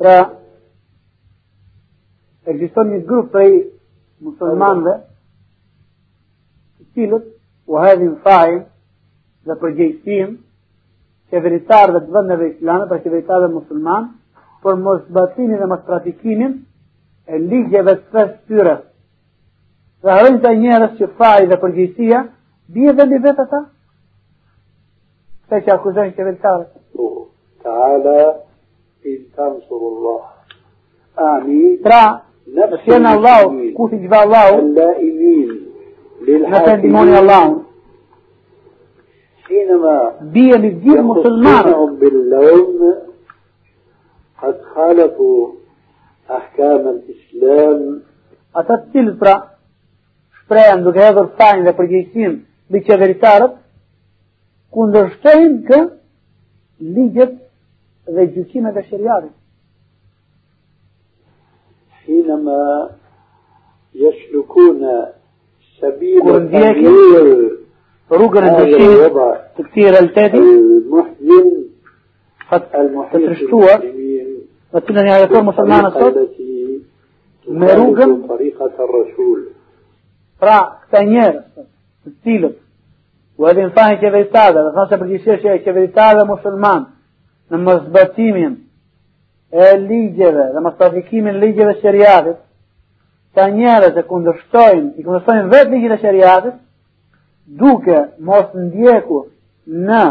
Pra, ekziston një grup prej muslimanëve të cilët u hedhin fajin dhe përgjegjësinë qeveritarëve të vendeve islame, pra qeveritarëve musliman, për mos batimin dhe mos praktikimin e ligjeve të së tyre. Dhe harrojnë të njerës që faj dhe përgjithsia, bje dhe mbi vetë ata? Se që akuzojnë qeveritarët. Ta'ala إن تنصروا الله أعني Pra, نفس nëse në Allahu, المسلمين ku si gjba Allahu, اللائمين nëse ndimoni للحاكمين Allahu, حينما bje një gjithë muslimanët, يخصونهم باللوم قد خالفوا أحكام الإسلام ata të cilët pra shprehen duke hedhur fajin dhe përgjegjësinë mbi qeveritarët, kundërshtojnë kë ligjet dhe gjykimet e shariatit. حينما يسلكون سبيل كون ديك- تغيير Rrugën e هذا ndryshimit الوضع të këtij realiteti, المحزن jeton muslimanët الطريقة sot, التي مروجا. تخالف طريقة الرسول pra këta njerëz të cilët u edhin fajin qeveritarëve, dhe thonë se përgjithsisht e qeveritarëve musliman në mëzbatimin e ligjeve dhe mëzbatikimin ligjeve të shariatit, ta njerëz e kundërshtojnë, i kundërshtojnë vetë ligjet e shariatit, duke mos ndjekur në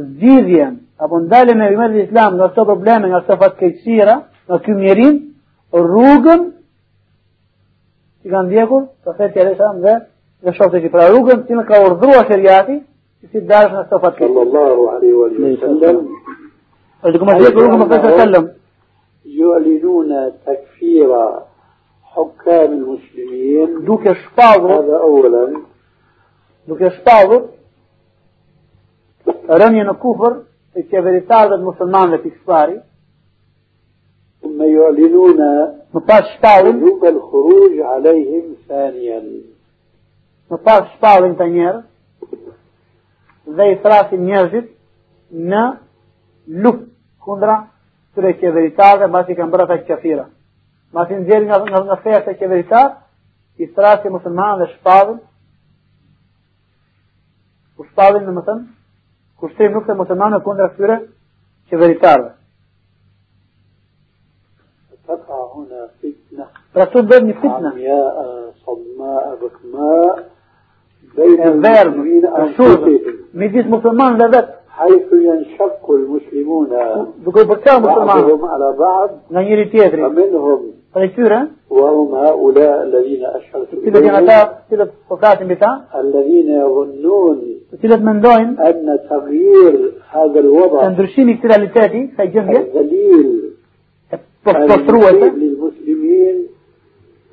zgjidhjen apo ndaljen e umatit islam nga këto probleme, nga këto fatkeqësira, nga ky mjerim, rrugën që kanë ndjekur, profeti alayhis salam dhe dhe shokët e tij. Pra rrugën që ka urdhëruar shariati, صلى الله عليه وسلم. عندكم ما تتكلم يعلنون تكفير حكام المسلمين. هذا اولا. دوك يشطاظوا رمينا كفر الكفرية المسلمان في كفاري ثم يعلنون مطاش الخروج عليهم ثانيا. مطاش طاول انت dhe i thrasin njerëzit në luft kundra këtyre qeveritarëve mbasi kanë bërë ata qafira. Mbasi nxjerrin nga nga, nga feja të qeveritar, i thrasin muslimanët dhe shpallin. U shpallin në më thënë, kushtrim nuk të muslimanëve kundra këtyre qeveritarëve. تقع هنا فتنة Pra këtu bëhet një fitnë, عمياء صماء بكماء الفيرب الصوت حيث ينشق المسلمون بعضهم على بعض فمنهم وهم هؤلاء الذين اشركوا كده جنتا الذين يظنون أن تغيير هذا الوضع تندرشيني كده للمسلمين.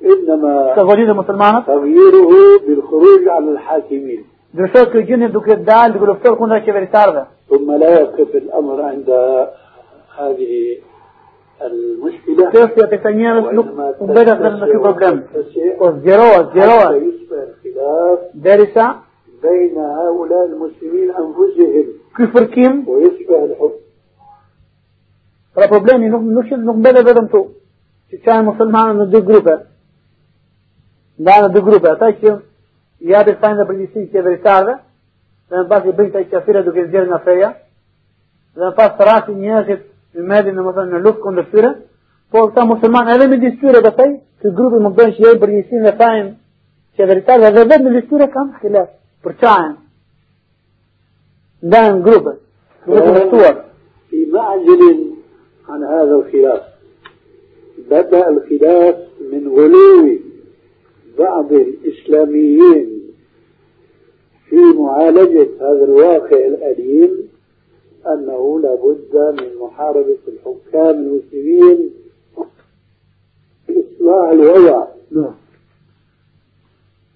إنما تغيير المسلمان تغييره بالخروج على الحاكمين. دوشوك الجن دوك الدال دوك الفتر كون راكي بريتار ثم لا يقف الأمر عند هذه المشكلة كيف يتسنير وبدأ في البرغم وزيروة زيروة دارسة بين هؤلاء المسلمين أنفسهم. كفر كيم ويشبه الحب فالبروبليم نقبل بدمتو تشاهم مسلمان من دي جروبه kanë në dy grupe. Ata që japin fajin dhe përgjegjësi qeveritarëve, dhe në pas i bëjnë të qafire duke zgjerë nga feja, dhe në pas të rasti njerëzit në medin në më thënë në luft kundër tyre, por këta musliman edhe me disë tyre të thej, që grupi më bëjnë që jojnë përgjegjësin dhe fajin qeveritarëve dhe vetë në disë tyre kam khilaf, për qajen. Ndanë në grupe, grupe në shtuar. في معزل عن هذا الخلاف بدأ الخلاف من غلو بعض الإسلاميين في معالجة هذا الواقع الأليم أنه لابد من محاربة الحكام المسلمين إصلاح الوضع. نعم.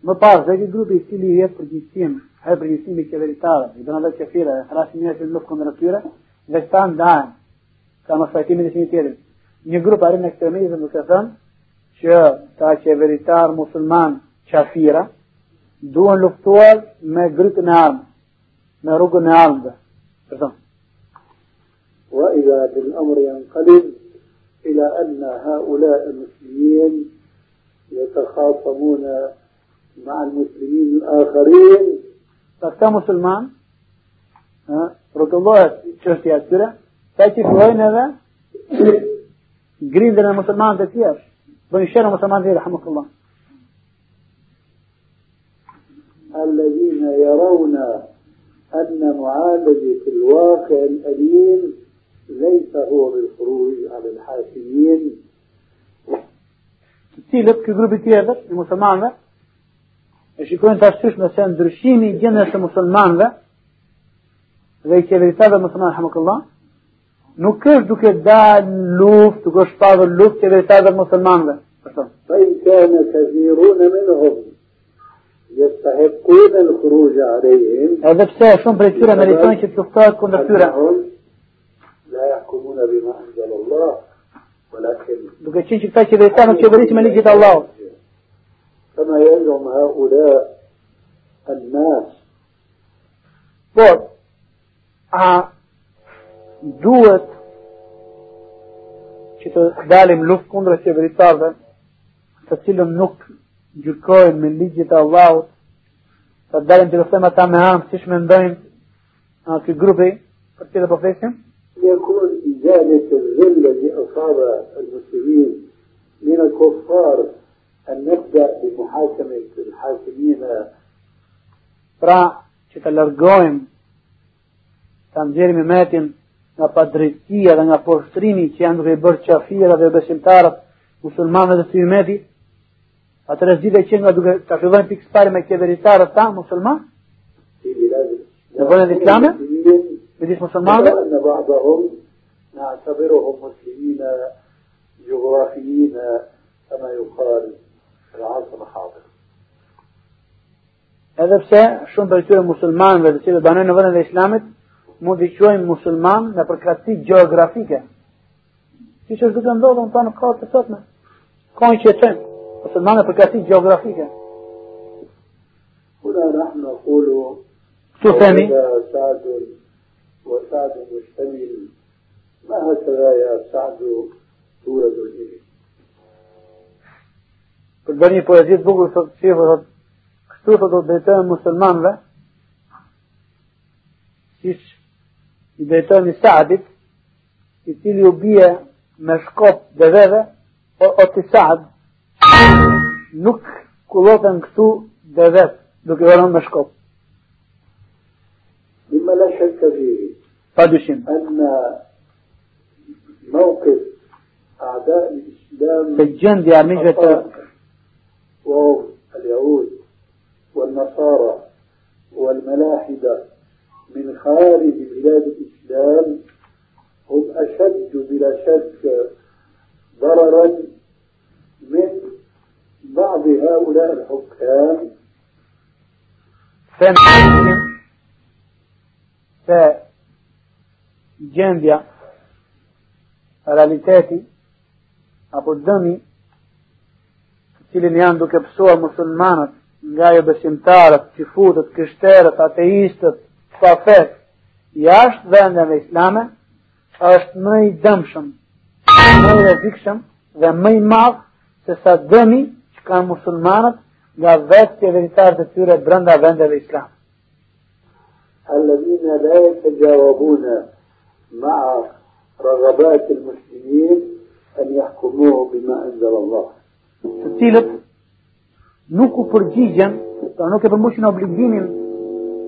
بعرف ذاك الجروب اللي هي برجيسيم هاي برجيسيم كذا اللي تارة إذا أنا خلاص مية في المية من الكثيرة ذاك تان كما فاتي من السنتين يجروب عارين أكتر مية في المكان që ta qeveritar musliman qafira duhen luftuar me grytën e armë, me rrugën e armëve. Për thënë. يعني الأمر ينقلب إلى أن هؤلاء المسلمين يتخاصمون مع المسلمين الآخرين فكتا مسلمان rrotullohet çështja e tyre, sa që fillojnë edhe grindën e muslimanët e tjerë, bëjnë shërë muslimanët e tjerë, rahmukallah. الذين يرون أن معالجة الواقع الأليم ليس هو بالخروج على الحاكمين cilët ky grupi tjetër i muslimanëve e shikojnë të ashtysh nëse ndryshimi i gjendjes së musulmanëve dhe i qeveritarëve muslimanë rahmukallah nuk është duke dalë luft, duke shpadhur luft që veçat dhe musulmanve. Ashtu. Fa in kana kathirun minhum yastahiqun al-khuruj alayhim. Edhe pse shumë prej tyre meritojnë që të luftohet kundër tyre. La yahkumun bima anzal Allah, duke qenë që këta që veçat nuk qeverisin me ligjit e Allahut. Kama yalum haula an-nas. Po, a duhet që të dalim luft kundër qeveritarëve, të cilën nuk gjykojnë me ligjit e Allahut, të dalim të luftojmë ata me hamë, si shmendojnë a ky grupi, për të po flesim, يكون إزالة الذل الذي أصاب المسلمين من الكفار أن نبدأ بمحاكمة الحاكمين pra që të largojmë, të nxjerrim i metin nga padrejtia dhe nga poshtrimi që janë duke bërë qafira dhe besimtarët musulmanëve dhe të atë atëherë zgjidhja që nga duke ta fillojnë pikë me qeveritarët ta musulman, në vëndën islame, me disë musulmanëve, në ba'dahum, në atabiruhum muslimina, gjografijina, kama ju khalë, në asë më hadër. Edhe shumë për këtyre musulmanëve të cilët banojnë në vendin e Islamit mund të quajmë musliman në përkatësi gjeografike. Si që është duke ndodhë, në ta në kohë të sotme. Ka një qëtëm, musliman në përkatësi gjeografike. Kuna rahmë kulu, Këtu themi, Sadun, wa Sadun u shtemil, ma hëtëra ja Sadu, tura do njëri. Për të bërë një poezit bukur, sot shifë, sot, kështu të do të drejtojnë muslimanve, i i Saadit, i cili u bie me shkop deveve, o, o të Saad, nuk kulloten këtu devet, duke vëron me shkop, مما لا شك فيه pa dyshim. أن موقف أعداء الإسلام Se gjendja e miqve të وهم اليهود والنصارى والملاحدة من خارج بلاد الإسلام هم أشد بلا شك ضررا من بعض هؤلاء الحكام se gjendja, realiteti, apo dëmi, të cilin janë duke pësuar musulmanët nga jo besimtarët, qifutët, kështerët, ateistët, fafet, jashtë vendeve islame, është më i dëmshëm, më i rrezikshëm dhe më i madh se sa dëmi që kanë musulmanët nga vetë qeveritarët e tyre brenda vendeve islame. الذين لا يتجاوبون مع رغبات المسلمين أن يحكموه بما أنزل الله të cilët nuk u përgjigjen, pra nuk e përmbushin obligimin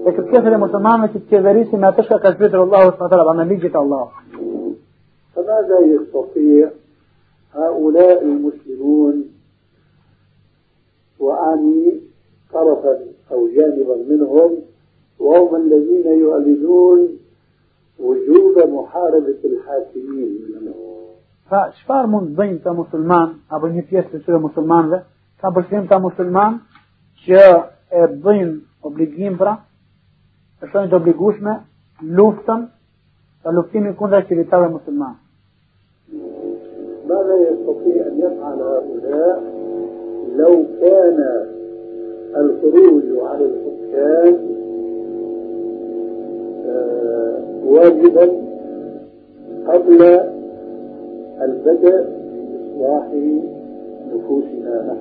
e kërkesën e muslimanëve që të qeverisin me atë që ka zbritur Allahu subhanahu wa me ligjet e Allahut. فماذا يستطيع هؤلاء المسلمون وأعني طرفا أو جانبا منهم وهم الذين يؤيدون وجوب محاربة الحاكمين Pra, çfarë mund të bëjnë ta musliman apo një pjesë të tyre muslimanëve, ka përshkrim ta musliman që e bëjnë obligim pra, e shohin të obligueshme luftën, ta luftimi kundër qytetarëve musliman. ماذا يستطيع أن يفعل هؤلاء لو كان الخروج على الحكام واجبا قبل البدء بإصلاح نفوسنا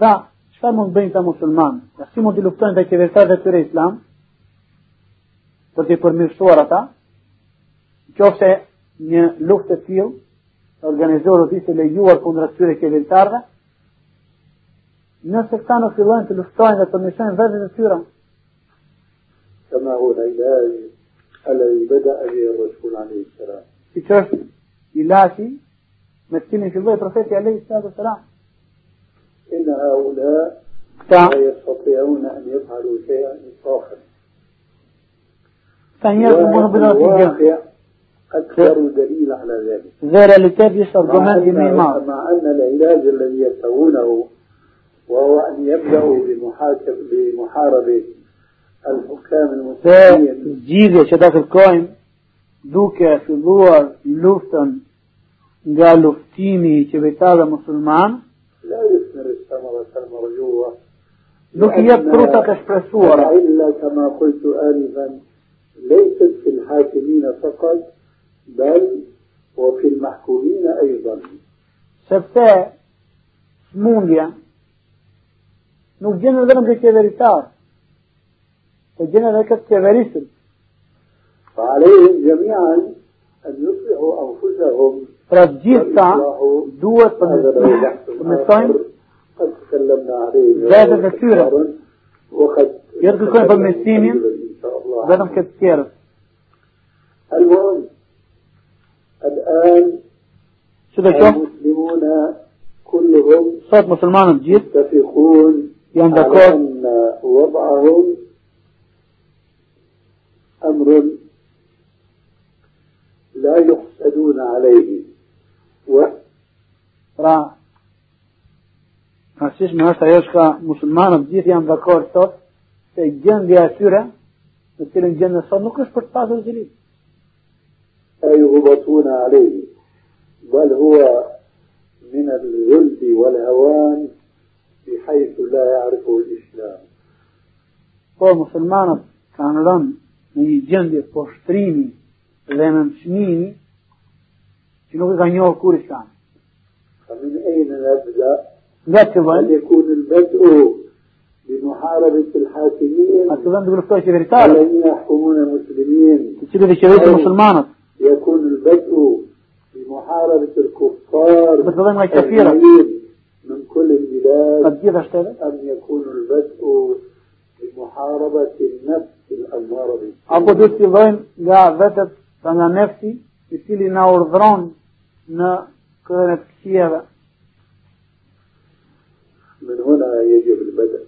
نحن Qëfar mund bëjnë të musulmanë? Ja si mund të luftojnë dhe qevetarëve të tyre islam, për të përmirësuar ata, qofse një luftë të tillë organizuar ose ishte lejuar kundër këtyre qevetarëve, nëse këta në fillojnë të luftojnë dhe të përmirësojnë vetët hu tyre. Kama huwa ilahi alladhi bada'a bihi ar-rasul alayhi salam. Siç është ilahi me të cilin filloi profeti alayhi salatu. إن هؤلاء لا يستطيعون أن يفعلوا شيئا آخر. فهي الواقع أكثر دليل على ذلك. ذرى لتابس أرجمان بميمار. مع أن العلاج الذي يسوونه وهو أن يبدأوا بمحاكم بمحاربة الحكام المسلمين. جيزة شداف القائم دوكا في دور لوفتن قالوا في تيمي مسلمان. لا يثمر nuk i jep frutat e shpresuara. إلا كما قلت آنفا ليست في الحاكمين فقط بل وفي المحكومين أيضا Sepse smundja nuk gjenë vetëm këtë qeveritar, po gjenë edhe këtë qeverisën. فعليهم جميعا أن يصلحوا أنفسهم Pra të gjithë ta duhet قد تكلمنا عليه كثيرة. كثيرا. وقد يرجو شاء الله. vetëm këtë tjerës. المهم الآن të qoftë, المسلمون كلهم sot muslimanët gjithë يتفقون على أن وضعهم أمر لا يحسدون عليه. و Pra, Rasishme është ajo shka musulmanët gjithë janë dakord sot, se gjendja e tyre, në cilën gjendja sot nuk është për të pasur zili. E ju hubatuna alehi, bal hua min al-zulbi wal hawan, fi hajtu la ja'rifu l-islam. Po, musulmanët kanë rënë në një gjendje poshtrimi dhe në nëshmimi, që nuk e ka njohë kur islami. Fa min ejnë në نكما يكون البدء بمحاربة الحاكمين حتى ظن تقول الصوت شبه رسالة يحكمون المسلمين. شبه شبه المسلمان يكون البدء بمحاربة الكفار بس ظن كثيرة. من كل البلاد. أن يكون البدء بمحاربة النفس الأمارة أبو دوتي ظن جاء بدت فنا نفسي يتيلي ناور ذرون نا كرنت كيابا يجب البدء.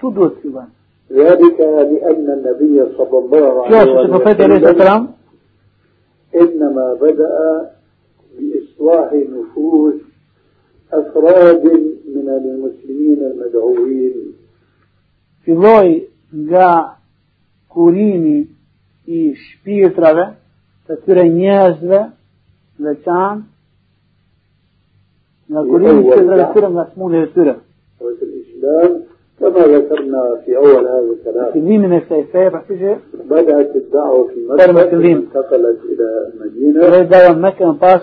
شو دو السيوان ذلك لأن النبي صلى الله عليه وسلم إنما بدأ بإصلاح نفوس أفراد من المسلمين المدعوين. في لوي جاء كوريني في شبيترا të tyre njerëzve dhe qanë nga kurimi që të rëfyrëm الإسلام كما ذكرنا في أول هذا الكلام. kësaj feje, pra që بدأت الدعوة في مكة. انتقلت إلى المدينة. në pas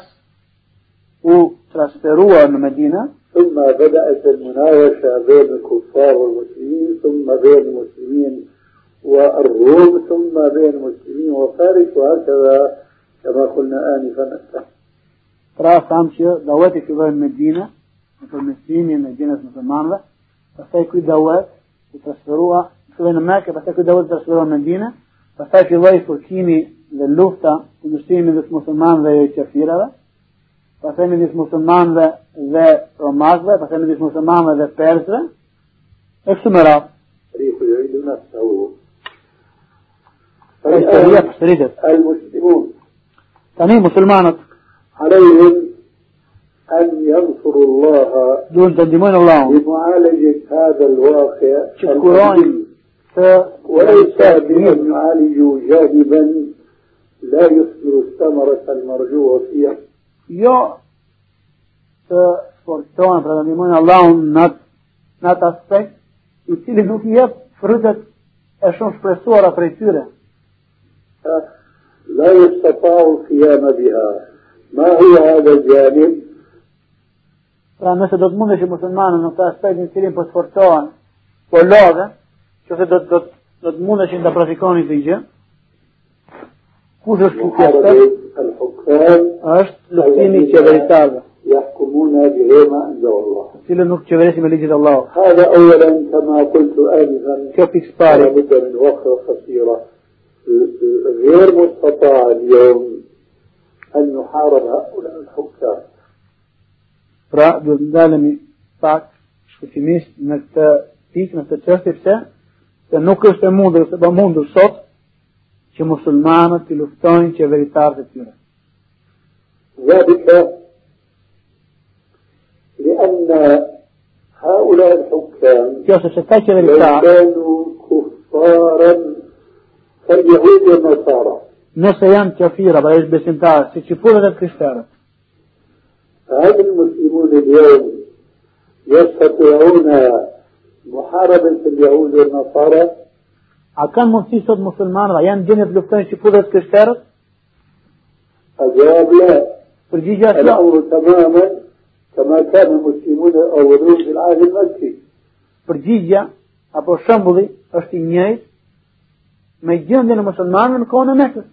u transferuar në Medina, ثم بدأت المناوشة بين الكفار والمسلمين ثم بين المسلمين والروم ثم بين المسلمين وفارس وهكذا كما قلنا آنفا tham që daweti filloi në Medina, në përmesimin e gjenës muslimanëve, pastaj ky dawat i transferua filloi në Mekë, pastaj ky dawat transferua në Medinë, pastaj filloi fërkimi dhe lufta kundërshtirimi mes muslimanëve dhe kafirëve, pastaj mes muslimanëve dhe romakëve, pastaj mes muslimanëve dhe persëve. E kështu me radhë. Rihu ju ilu në të u. Rishëria eh, për sëritet. Al-Muslimun. Tani, muslimanët. Alejhën أن ينصر الله دون تندمون الله. لمعالجة هذا الواقع شكراني وليس بأن يعالجوا جاذبا لا يصدر الثمرة المرجوة فيها. يا فورتون فرانيمون الله نات نات يصير نوك يب فرزت اشون شبرسوارا فريتورا لا يستطاع القيام بها ما هو هذا الجانب Pra nëse do të mundesh muslimanët në këtë aspekt në cilin po sforcohen, po lodhe, nëse do do do të mundeshin ta praktikoni këtë gjë, kush është? الحكام Është luftimi i qeveritarëve, يحكمون بغير ما أنزل الله të qeverisin me ligjin e Allahut. هذا أولا كما قلت آنفا Kjo pikë لا pari, بد من وقفة قصيرة غير مستطاع اليوم أن نحارب هؤلاء الحكام pra duhet të ndalemi pak shkurtimisht në këtë pikë, në këtë çështje pse? Se nuk është e mundur, se pa mundur sot që muslimanët të luftojnë qeveritarët e tyre. ذلك لأن هؤلاء الحكام që لو كانوا كفارا كاليهود والنصارى nëse janë qafira, pra është besimtarë, si që purët e krishterët, هل المسلمون اليوم يستطيعون محاربة اليهود والنصارى؟ أكان مفتي صد مسلمان را. يعني يان جنب لفتان شفوذة كشتار؟ الجواب لا. الجيجات الأمر تماما كما كان المسلمون الأولون في العهد المكي. برجيجا أبو الشمبلي أشتنيه ما يجيون دين المسلمان من كونه مكس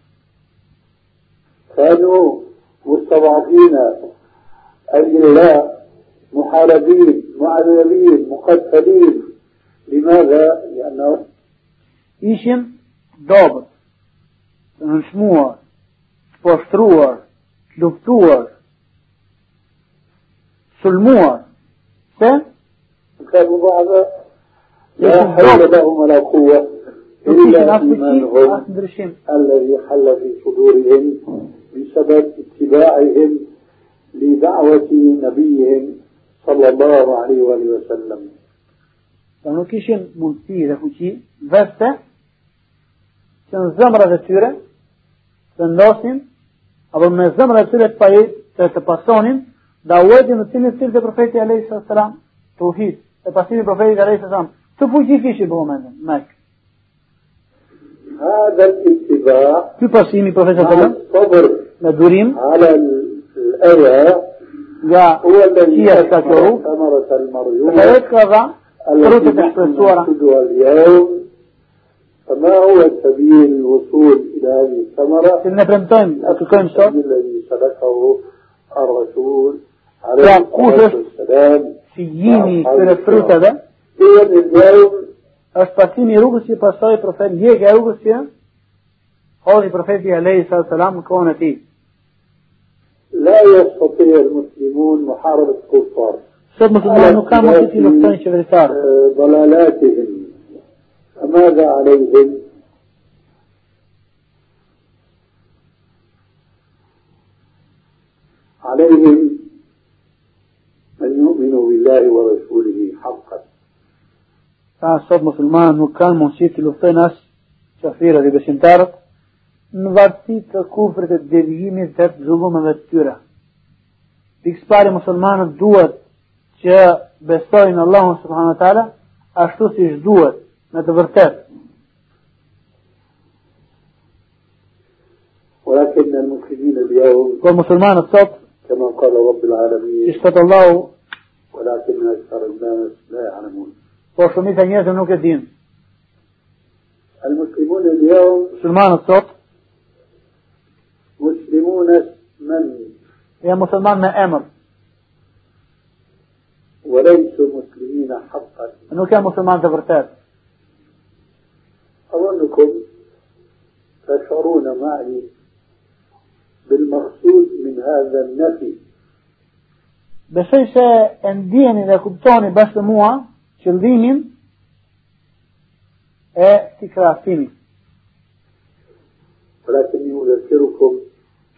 كانوا مستضعفين. أذلاء محاربين معذبين مقتلين لماذا؟ لأنه nënshmuar, të poshtruar, të luftuar, sulmuar, se كانوا ضعفاء لا حول. لهم ولا قوة إلا إيمانهم ndryshim. الذي حل في صدورهم بسبب اتباعهم لدعوة نبيهم صلى الله عليه وآله وسلم. يعني كيشن ملتيه ذا كوشي فاستا كان زمرة تسيرة كان ناسين أبو من زمرة تسيرة تتباسونين دعوتي من سنة سيرة البروفيت عليه الصلاة والسلام توحيد تباسين البروفيت عليه الصلاة والسلام تفوشي كيشي بهو مانين ماك هذا الاتباع تباسين البروفيت عليه الصلاة والسلام مع الصبر على الأذى هو الذي qoru, ثمرة ka dha, التي e shpresuara, ننشدها اليوم فما هو سبيل الوصول إلى هذه الثمرة؟ e kërkojmë sot, السبيل الذي سلكه الرسول عليه الصلاة والسلام si jini këtyre fruteve, إذا اليوم i rrugës që pasoi profeti, ndjekja e rrugës që hodhi profeti Alejhi Salam në kohën e tij. لا يستطيع المسلمون محاربة الكفار. ثم في الله نقام في نقطان شفرسار ضلالاتهم. فماذا عليهم؟ عليهم أن يؤمنوا بالله ورسوله حقا. فعن صدمة المان وكان موسيقى لفتين أس شفيرة لبسنتارك në varësi të kufrit e devijimit dhe të zullumeve të tyre. Pikës pari muslimanët duhet që besojnë Allahun subhanahu wa taala ashtu siç duhet në të vërtetë. ولكن المسلمين اليوم Por muslimanët sot, كما قال رب العالمين që thot Allahu, ولكن أكثر الناس لا يعلمون por shumica e njerëzve nuk e dinë. المسلمون اليوم Muslimanët sot مسلمون من يا مسلمان من أمر. وليسوا مسلمين حقا. أنه كان مسلمان زبرتات أظنكم تشعرون معي بالمقصود من هذا النفي. بس إيش الدين اذا كنتوني بس موا شلديني إيه تكرافيني ولكني أذكركم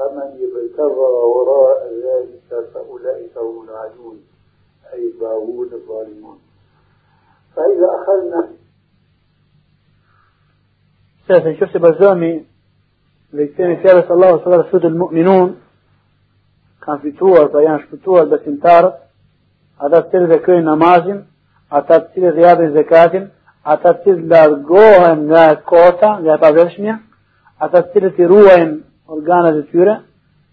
فمن ارتضى وراء ذلك فأولئك هم العدون أي الباغون الظالمون فإذا أخذنا سيد الشيخ برزامي ليتين ثالث الله صلى الله عليه المؤمنون كان في تور بيان في تور بس انتار هذا تير ذكر نمازين هذا تير غياب زكاتين هذا تير لارجوهن غا كوتا غا تابعشنيا هذا تير تروهن organet e tyre,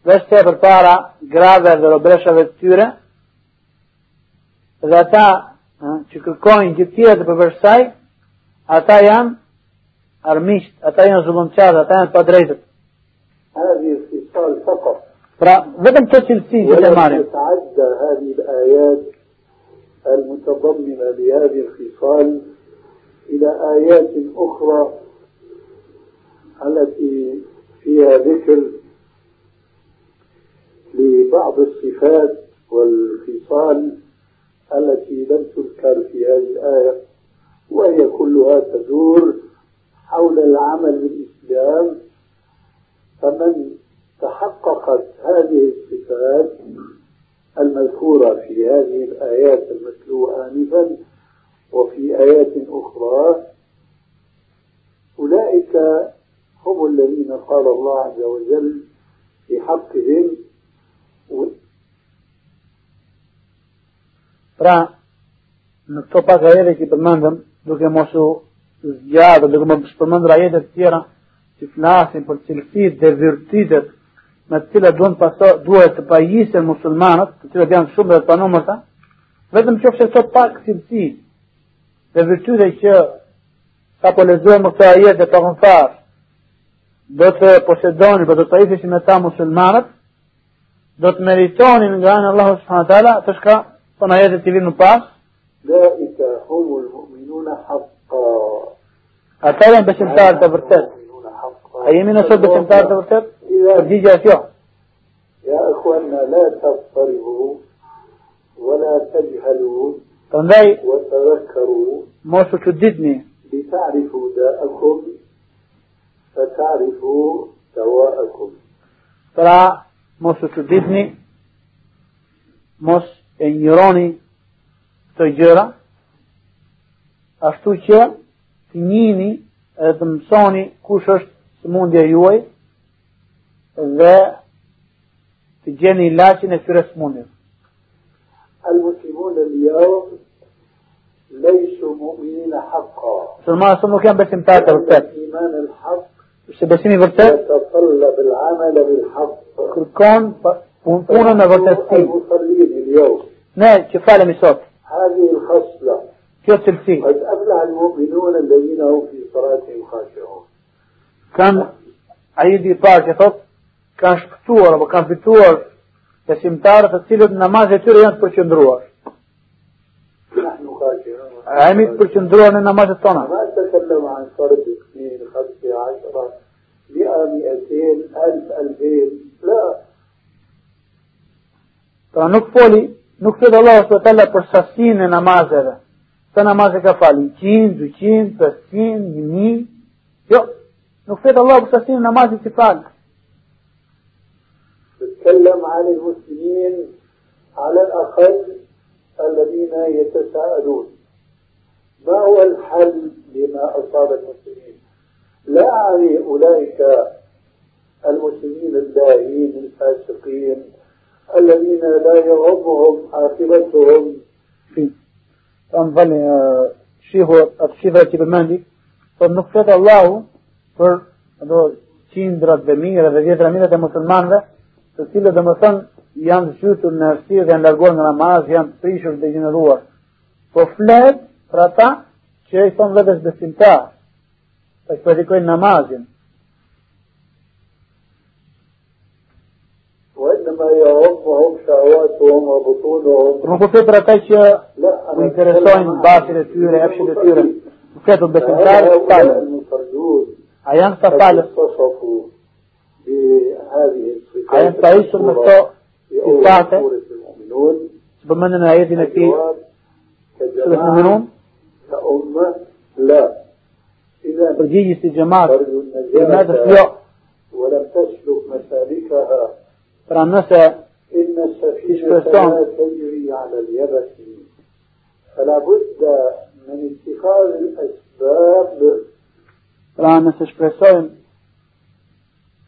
vështë e për para grave dhe robreshave të tyre, dhe ata që kërkojnë gjithë tjetë për vërshaj, ata janë armisht, ata janë zullumqarë, ata janë pa drejtët. هذه الخصال فقط Pra, vetëm të cilësi që të marim. الآيات المتضمنة لهذه الخصال إلى آيات أخرى التي فيها ذكر لبعض الصفات والخصال التي لم تذكر في هذه الآية وهي كلها تدور حول العمل بالإسلام. فمن تحققت هذه الصفات المذكورة في هذه الآيات المتلوة آنفا وفي آيات أخرى أولئك هم الذين قال الله عز وجل في حقهم Pra, në këto pak ajete që përmendëm, duke mos u zgjadë, duke mos përmendur ajete të tjera që flasin për cilësitë dhe virtytet me të cilat duhen paso duhet të pajisen muslimanët, të cilat janë shumë dhe të panumërta, vetëm qofse këto pak cilësi dhe virtyte që sa po lexojmë këto ajete të konfar, do të posedoni, do të pajiseshin me ta muslimanët, do të meritonin nga anë Allahu subhanahu taala të shka Thonë ajetet të vinë në pas. ذلك هم المؤمنون حقا Ata janë besimtarë të vërtet. A jemi në sot besimtarë të vërtet? Përgjigja është jo. يا إخواننا لا تضطربوا ولا تجهلوا Prandaj mos u çuditni, لتعرفوا داءكم فتعرفوا دواءكم pra mos u çuditni, mos e njëroni të gjëra, ashtu që të njini edhe të mësoni kush është sëmundja juaj dhe të gjeni ilaçin e këtyre sëmundjeve. المسلمون اليوم ليسوا مؤمنين حقا sot nuk janë besimtarë të vërtet. الإيمان الحق Se besimi i vërtet يتطلب العمل بالحق kërkon punën me vërtetësi. Ne që falemi sot, هذه الخصلة kjo cilësi, قد أفلح المؤمنون الذين هم في صلاتهم خاشعون kanë ajidi i parë që thot, kanë shpëtuar apo kanë fituar besimtarët të cilët në namaz e tyre janë të përqendruar. نحن خاشعون A jemi të përqendruar në namazet tona. مئة مئتين ألف ألفين لا Pra nuk foli, nuk flet Allah taala për sasinë e namazeve. Sa namaze ka fali? 100, 200, 500, 1000. Jo, nuk flet Allah për sasinë e namazit që fal. تتكلم عن المسلمين على الأقل الذين يتساءلون ما هو الحل لما أصاب المسلمين لا أعني أولئك المسلمين اللاهين الفاسقين الذين لا يغمهم عاقبتهم Pra më falni, shihu atë shifra që përmendi, po nuk flet Allahu për do qindrat dhe mira dhe vjetra mira të muslimanëve, të cilët dhe më thënë janë zhytur në arsye dhe janë larguar nga namaz, janë prishur dhe gjeneruar. Po flet për ata që i thonë vetes besimtar, të që pratikojnë namazin. nuk po flet për ata që u interesojnë basit e tyre, efshet e tyre. Nuk flet për besimtarë të falës. A janë këta falës? A janë pajisur me këto sifate që përmendën në ajetin e këtij الجواب surës كجماعة Mu'minun? كأمة لا përgjigjës i gjemat ترجو gjematës النجاة jo ولم تسلك مسالكها pra nëse إن السفينة إشبرتان. لا تجري على اليبس فلا بد من اتخاذ الأسباب pra nëse shpresojmë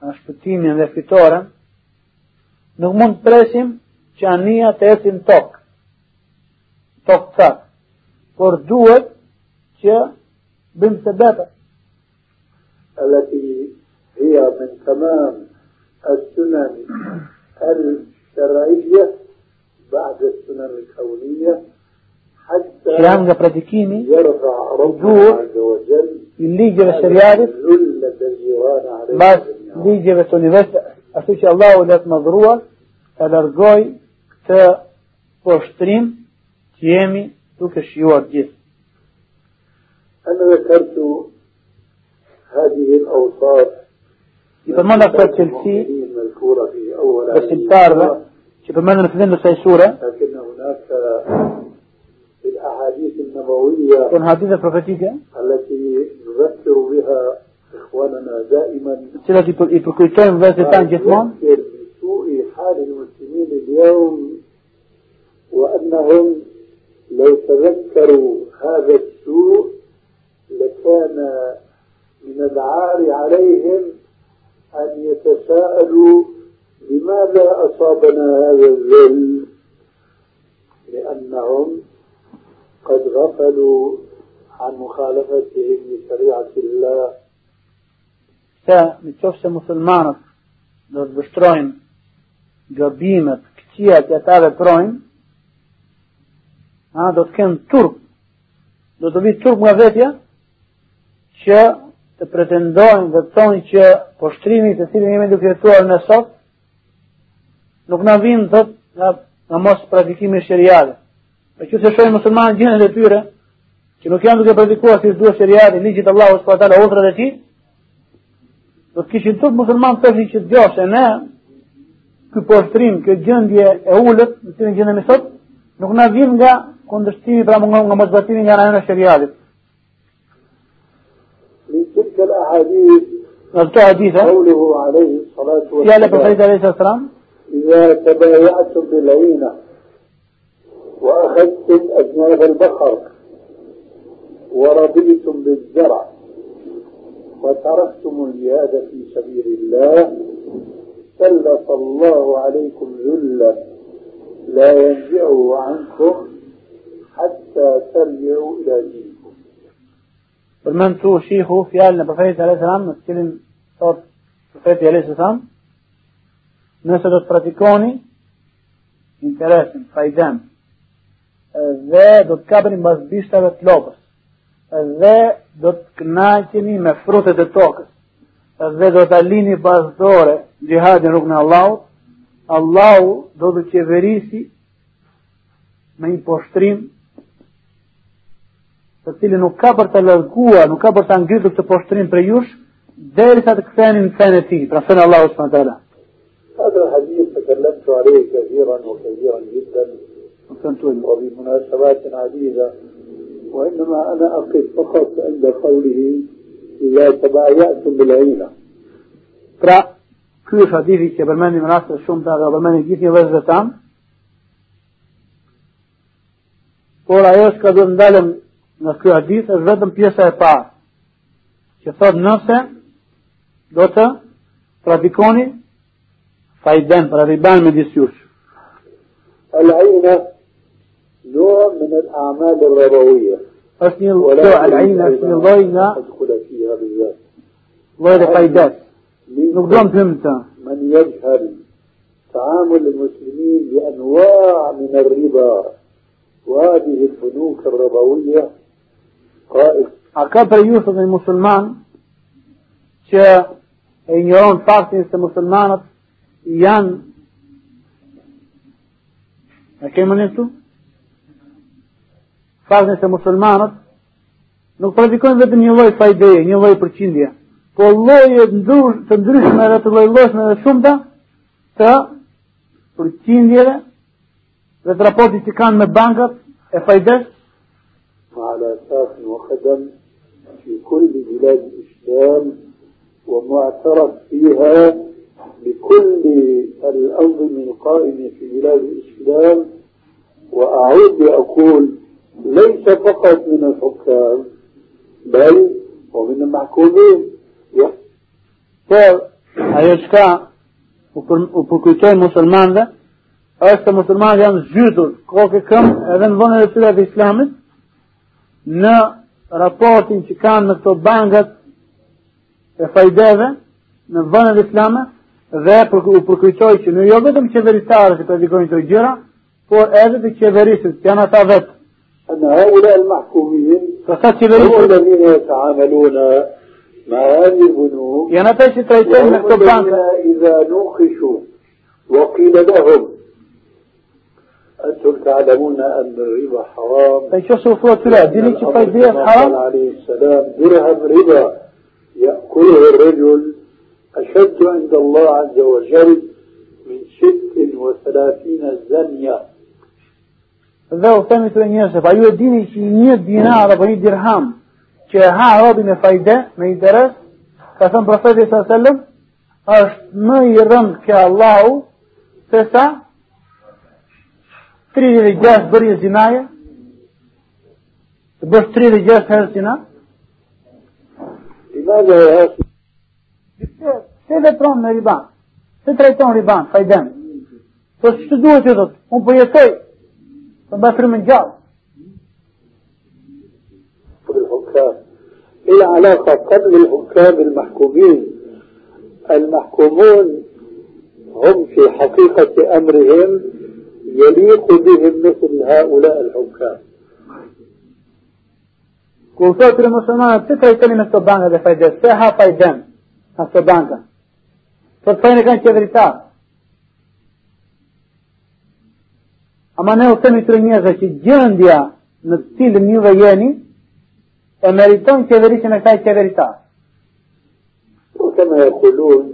në shpëtimin dhe fitoren nuk mund të presim që ania të ecim tokë tokë cak por duhet që من سبابة. التي هي من تمام السنن الشرعية بعد السنن الكونية حتى شيان يرفع ربنا عز وجل اللي جب الشريار ذلة الجيران عليه بس اللي جب السنبس أسوش الله ولات مضروع. فلرقوي تا بوشترين تيامي توك الشيوات جيس. أنا ذكرت هذه الأوصاف. i përmenda في هذه besimtarve السورة، që përmendën në fillim të kësaj sure لكن هناك في الأحاديث النبوية në hadithe profetike التي نذكر بها إخواننا دائما. Vëzhgjet tanë gjithmonë يذكر بسوء حال المسلمين اليوم وأنهم لو تذكروا هذا السوء لكان من العار عليهم أن يتساءلوا لماذا أصابنا هذا الذل؟ لأنهم قد غفلوا عن مخالفتهم لشريعة الله. متشوف مسلمان do të vështrojnë gëbimet, këqia që ata dhe projnë, a, do të kënë turp, do që të pretendojnë dhe të thonë që poshtrimi të cilin jemi duke jetuar në sot, nuk na vinë thot nga, nga mos praktikimi i shëriale. Për që se shojnë muslimanë gjinën e tyre, që nuk janë duke praktikuar si duhet shëriale, ligjit Allahu s.w.t. udhrat e tij, do të kishin tut musliman të që djoshe ne ky poshtrim, kjo gjendje e ulët, në cilën gjendemi sot, nuk na vjen nga kundërshtimi pra nga mosbatimi nga ana e shariatit. تلك الأحاديث këto hadithe, قوله عليه الصلاة والسلام. profetit alayhis salam, إذا تبايعتم بالعينة وأخذتم أجناب البقر ورضيتم بالزرع وتركتم الجهاد في سبيل الله سلط الله عليكم ذلا لا ينزعه عنكم حتى ترجعوا إلى دينكم. Përmend tu shihu fjalën e profetit alayhis salam, në cilin thot profeti alayhis salam, nëse do të praktikoni interesin, fajden, dhe do të kapeni mbas bishtave të lopës, dhe do të kënaqeni me frutet e tokës, dhe do të alini pasdore gjihadin rrugën e Allahut, Allahu do të qeverisi me një poshtrim të cilin nuk ka për të larguar, nuk ka për të ngritur këtë poshtrim për jush, derisa të ktheheni në fenë e tij, pra fenë e Allahut subhanahu wa taala. هذا الحديث تكلمت عليه كثيرا وكثيرا جدا Këntull. وبمناسبات عديدة وإنما أنا أقف فقط عند قوله إذا تبايعتم بالعينة Pra, ky është hadithi që përmendim në raste shumë të dhe përmendim gjithë një vëzhve tam, por ajo që ka duhet ndalëm në ky hadith është vetëm pjesa e parë, që thot nëse do të praktikoni fajden, pra riban me disjush. العينة نوع من الأعمال الربوية është një kjo al-ajna është një lloj nga llojet e fajdes. Nuk do të them të. من يجهل تعامل المسلمين بأنواع من الربا وهذه البنوك الربوية A ka për ju sot një musliman që e ignoron faktin se muslimanët janë e kemi në këtu? Faktin se muslimanët nuk praktikojnë vetëm një lloj fajdeje, një lloj përqindje, po lloje ndrysh, të ndryshme dhe të lloj-llojshme dhe shumëta të përqindjeve dhe të raportit që kanë me bankat e fajdes على أساس وخدم في كل بلاد الإسلام ومعترف فيها بكل الأنظمة القائمة في بلاد الإسلام. وأعود لأقول ليس فقط من الحكام بل ومن المحكومين. por ajo çka u, për, u përkujtojnë muslimanëve është se muslimanët janë zhytur kokë në raportin që kanë në këto bankat e fajdeve në vëndet islame dhe për, u përkujtoj që në jo vetëm qeveritarë që predikojnë të gjëra, por edhe të qeverisët, që janë ata vetë. Në haula el mahkumin, kësa qeverisët, në në të ameluna, ma hadi bunu, janë ata që trajtojnë në këto bankat. Në iza nukhishu, wa qila lahum, أنتم تعلمون أن الربا حرام. أي شخص وفرة لا ديني كيف يديه حرام؟ عليه السلام درهم ربا يأكله الرجل أشد عند الله عز وجل من 36 زانية. زنية. ذا وثاني ثلاثين يوسف أيوة ديني شي 100 دينار أبني درهم. كها عربي مفايدة ما يدرس فثم برسالة صلى الله عليه وسلم. أشت ما يرم كالله. تسع sa 36 bërje zinaje, të bësh 36 herë zina, لماذا يا أخي se, se vepron me riban, se trajton riban, fajden, po që të duhet që dhëtë, unë po jetoj, të mbaj frimën gjallë, الحكام ايه العلاقة قبل الحكام المحكومين المحكومون هم في حقيقة أمرهم يليق بهم مثل هؤلاء الحكام. قلت للمسلمين تلك الكلمة سبانة ذا فايدة سيحا طيب فايدة سبانة فالفين كان كذريتا أما نيو سمي ترمية ذا شي جيان ديا نتيل ميو غياني أمريتون كذريتا نتاي كذريتا وكما يقولون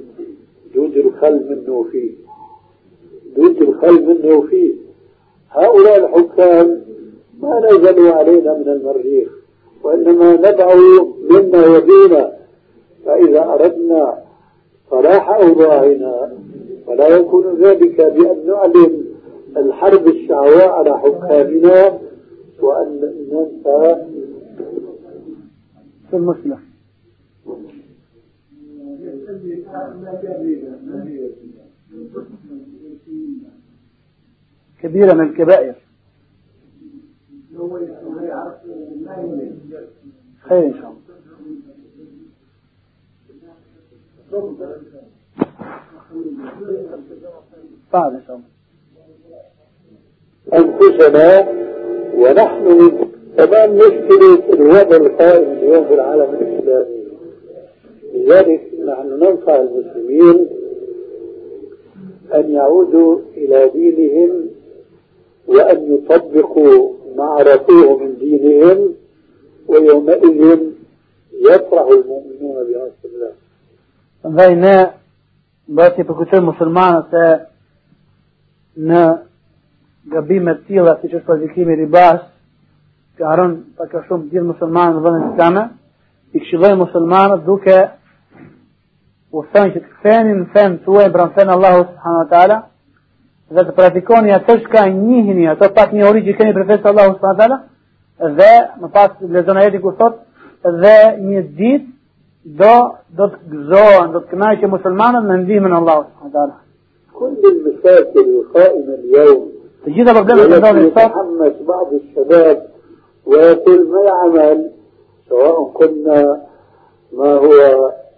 دود الخل من دود الخل منه فيه. هؤلاء الحكام ما نزلوا علينا من المريخ وإنما نبعوا مما بيننا. فإذا أردنا صلاح أوضاعنا فلا يكون ذلك بأن نعلن الحرب الشعواء على حكامنا وأن ننسى. في. كبيرة من الكبائر. خير إن شاء الله. بعد إن شاء الله. أنفسنا ونحن تمام مشكلة الوضع القائم اليوم في العالم الإسلامي. لذلك نحن ننصح المسلمين أن يعودوا إلى دينهم وأن يطبقوا ما عرفوه من دينهم ويومئذ يفرح المؤمنون بنصر الله. فإن باتي بكتير مسلمان سا ن غبي في جسد الزكيمي رباس كارون تكشوم دير مسلمان ظن السامة يكشلوي مسلمان دوكا وفين شتفين فين توين بران فين الله سبحانه وتعالى dhe të praktikoni ato çka njihni, ato pak njohuri që keni për festë Allahu subhanahu dhe më pas lexon ajeti ku thot dhe një ditë do do të gëzohen, do të kënaqen muslimanët me ndihmën e Allahut subhanahu taala. كل المشاكل القائمة اليوم Të gjitha problemet që ndodhin sot يتحمس بعض الشباب ويقول ما العمل سواء كنا ما هو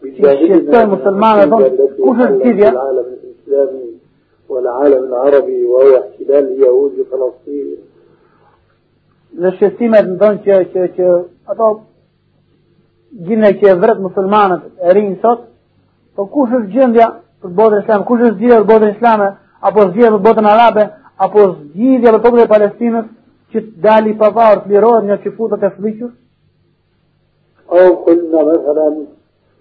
الشيطان المسلمان حلت سوريا. العالم الإسلامي والعالم العربي وهو احتلال اليهود لفلسطين dhe shqestimet në tonë që, që, që ato gjine që e vret muslimanët e rinjë sot, po kush është gjendja për botën islame, kush është zgjidhja për botën islame, apo zgjidhja për botën arabe, apo zgjidhja për popullin e Palestinës që të dali i pavarur të lirohet nga çifutët e fëmijës, أو قلنا مثلا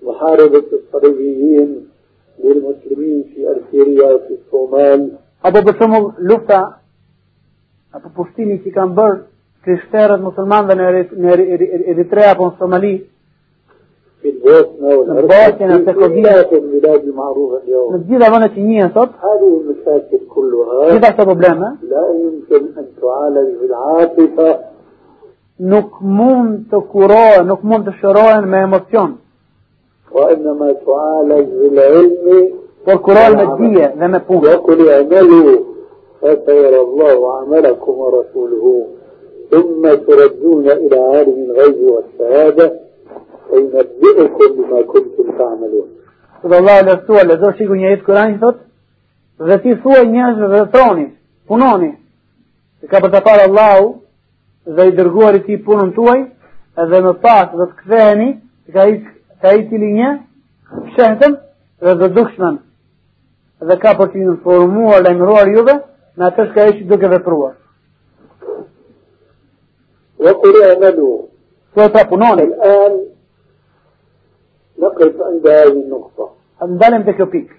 محاربة الصليبيين للمسلمين في أرسيريا وفي الصومال. أبو بسمو لفتا أبو بوستيني في كامبر كريستيرا المسلمان دا إريتريا بو الصومالي في البوسنة والأرسيريا في كلية البلاد المعروفة اليوم نجيب أبونا كنية صوت هذه المشاكل كلها كيف أحسب لا يمكن أن تعالج بالعاطفة نكمون تكورا نكمون تشرا ما emocion. وإنما تعالج بالعلم dije dhe me punë. وقل اعملوا فسيرى الله عملكم ورسوله ثم تردون إلى عالم الغيب والشهادة فينبئكم بما كنتم تعملون Dhe Allah e lërtua, lezo shiku një jetë kërani, thot, dhe ti thua njëzve dhe troni, punoni, se ka për të parë Allahu, dhe i dërguar i ti punën tuaj, edhe më pas dhe të ktheheni, i, ka i tili një, shëhtëm dhe dhe dukshmen, dhe ka për të informuar dhe imruar juve, në atës ka i që duke vepruar. وقل اعملوا وتقنون الآن نقف عند هذه النقطة هندلم بكوبيك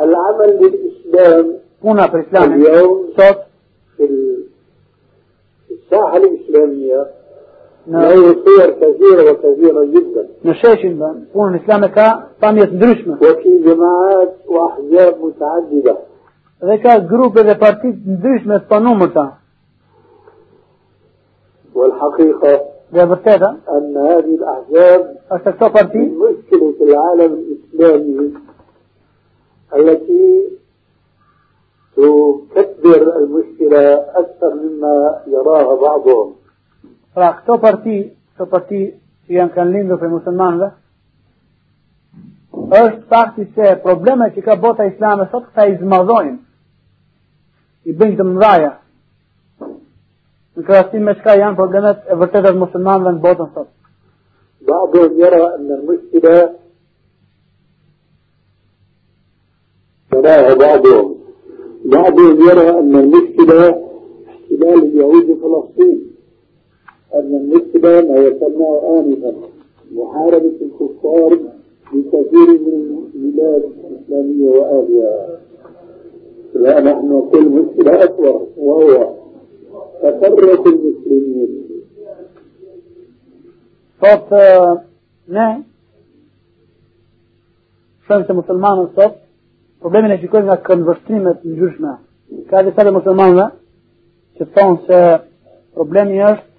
العمل للإسلام هنا في الإسلام اليوم صوت في الساحة الإسلامية. له صور كثيرة وكثيرة جدا. نشاش الإسلام كا طامية درشمة وفي جماعات وأحزاب متعددة. ذكا جروب إذا بارتيت درشمة طنومتا والحقيقة وبالتالي أن هذه الأحزاب مشكلة العالم الإسلامي التي تكبر المشكلة أكثر مما يراها بعضهم. Pra këto parti, këto parti që janë kanë lindur për muslimanëve, është fakti se problemet që ka bota islame sot këta i zmadhojnë, i bëjnë të mëdhaja, në krahasim me çka janë problemet e vërteta të muslimanëve në botën sot. بعضهم يرى أن المشكلة يراها بعضهم بعضهم يرى أن المشكلة احتلال اليهود فلسطين أن النسبة ما يسمى آنفا محاربة الكفار في كثير من البلاد الإسلامية وأهلها. لا نحن كل مشكلة أكبر وهو تفرة المسلمين. صف ما شمس مسلمان الصف وبين الشكوين كان برسيمة من جوجنا كذلك مسلمان لا شفتون سا problemi është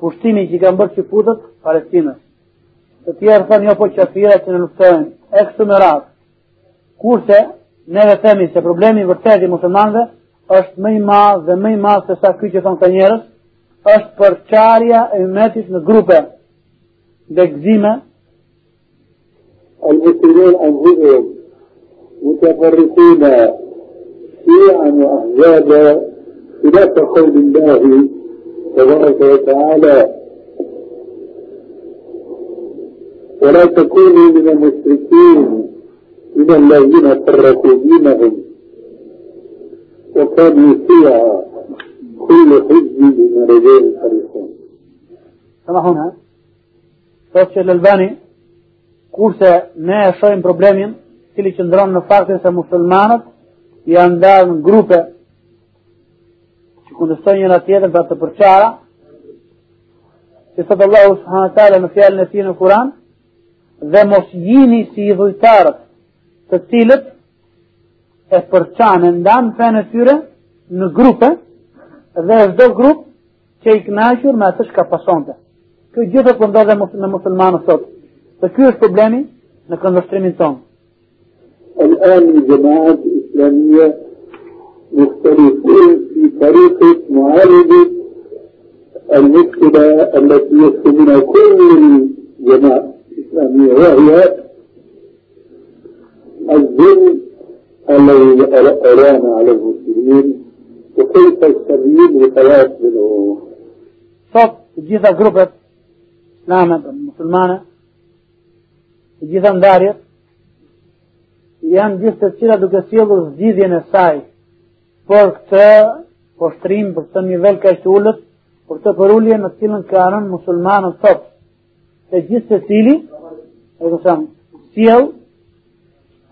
pushtimi që i kanë bërë që putët Palestinës. Të tjerë thonë jo po që atëjera që në luftojnë, e kështu me ratë. Kurse, ne dhe themi se problemi vërtet i musulmanëve është më i madh dhe më i madh se sa ky që thon ka njerëz, është përçarja e ummetit në grupe degzime المسلمون أنفسهم متفرقين شيعا وأحزابا خلاف قول الله تبارك وتعالى ولا تكونوا من المشركين من الذين فرقوا دينهم وكان فيها كل حزب بما لديهم فرحون سمحونا Thot që Lëlbani, kurse ne e shojmë problemin, cili që ndronë në faktin se musulmanët janë ndarë në grupe kundëstojnë njëra tjetër për të përqara, që thëtë Allahu subhanët në fjallën e ti në Kuran, dhe mos jini si i dhujtarët të cilët e përçanë ndanë fenë e tyre në grupe dhe çdo grup që i kënaqur me atë që pasonte. Kjo gjithë po ndodhe në muslimanë sot. Dhe ky është problemi në këndvështrimin tonë. الآن الجماعات الإسلامية مختلفون في طريقة معالجة المشكلة التي يسكن كل الجماعة الإسلامية وهي الذل الذي أرانا على المسلمين وكيف الشرير يتلاعب منه. طب جيزا جروبة إسلامة مسلمانة جيزا دارية janë gjithë të cilat duke sjellur zgjidhjen e saj për këtë poshtrim, për këtë nivel ka që ullët, për këtë përullje në cilën ka rënë musulmanët sot. Se gjithë të cili, e të samë, sjell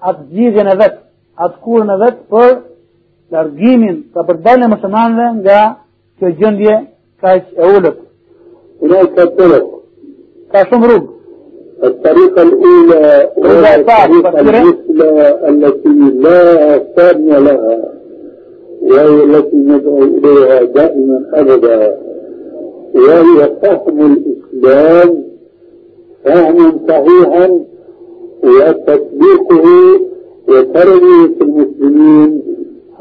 atë zgjidhjen e vetë, atë kurën e vetë për largimin, për përdalën e muslimanëve nga kjo gjëndje كاش أولد هناك طرق كاشم روب الطريقة الأولى وهي الطريقة المثلى التي لا ثانية لها وهي التي ندعو إليها دائما أبدا وهي فهم الإسلام فهما صحيحا وتطبيقه وتربية المسلمين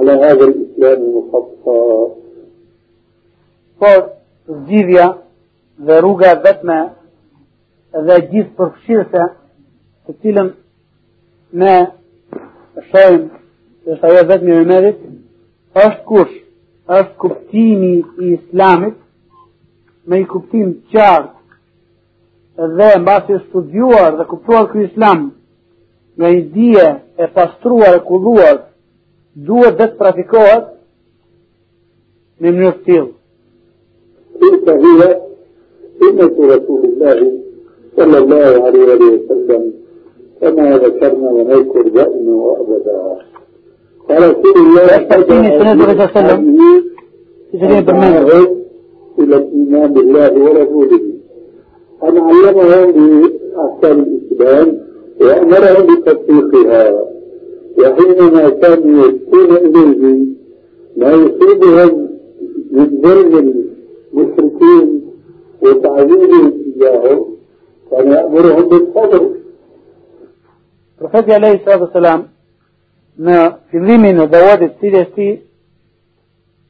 على هذا الإسلام المخصص. Por zgjidhja dhe rruga vetme dhe gjithë përfshirëse të cilën ne shojmë është ajo vetëm e medit është kush është kuptimi i islamit me i kuptim qartë dhe mbasi studiuar dhe kuptuar ky islam nga një dije e pastruar e kulluar duhet dhe të praktikohet në mënyrë të tillë. Inta hiya sunnat Rasulullah sallallahu alaihi wa sallam kama dhakarna wa nakkur ja'na wa abada. فرسول الله صلى الله عليه وسلم الى الايمان بالله ورسوله ان علمهم باحكام الاسلام وامرهم بتطبيقها وحينما كانوا يشكون اليه ما يصيبهم من ظلم المشركين وتعذيبهم اياهم كان يأمرهم بالصبر Profeti Alehi Sallatu Selam në fillimin e dawatit të cilës ti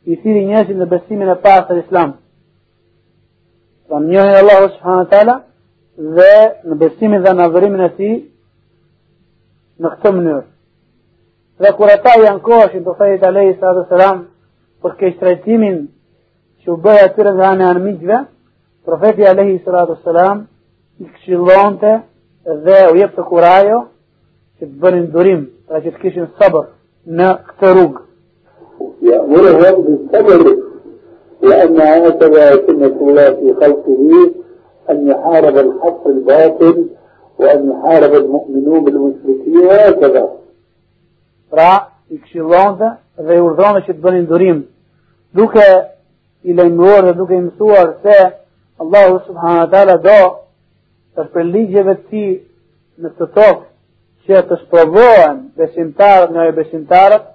i thiri njësin në besimin e pasër islam. Pra në njëhin Allahu Subhanahu Ta'ala dhe në besimin dhe në adhërimin e ti në këtë mënyrë. Dhe kur ata janë kohëshin Profetit Alehi Sallatu Selam për keq trajtimin që u bëja atyre nga anë armikve, Profeti Alehi Sallatu Selam i këshillonte dhe u jep të kurajo të që të kishin sabër në këtë rrugë. يأمرهم بالصبر لأن هكذا سنة الله في خلقه أن يحارب الحق الباطل وأن يحارب المؤمنون بالمشركين وهكذا. Pra, i këshillonte dhe i urdhonte që të bënin durim, duke i lejmëruar dhe duke i mësuar se Allahu subhanahu wa taala do për për ligjeve të ti në të tokë që të sprovohen besimtarët nga e besimtarët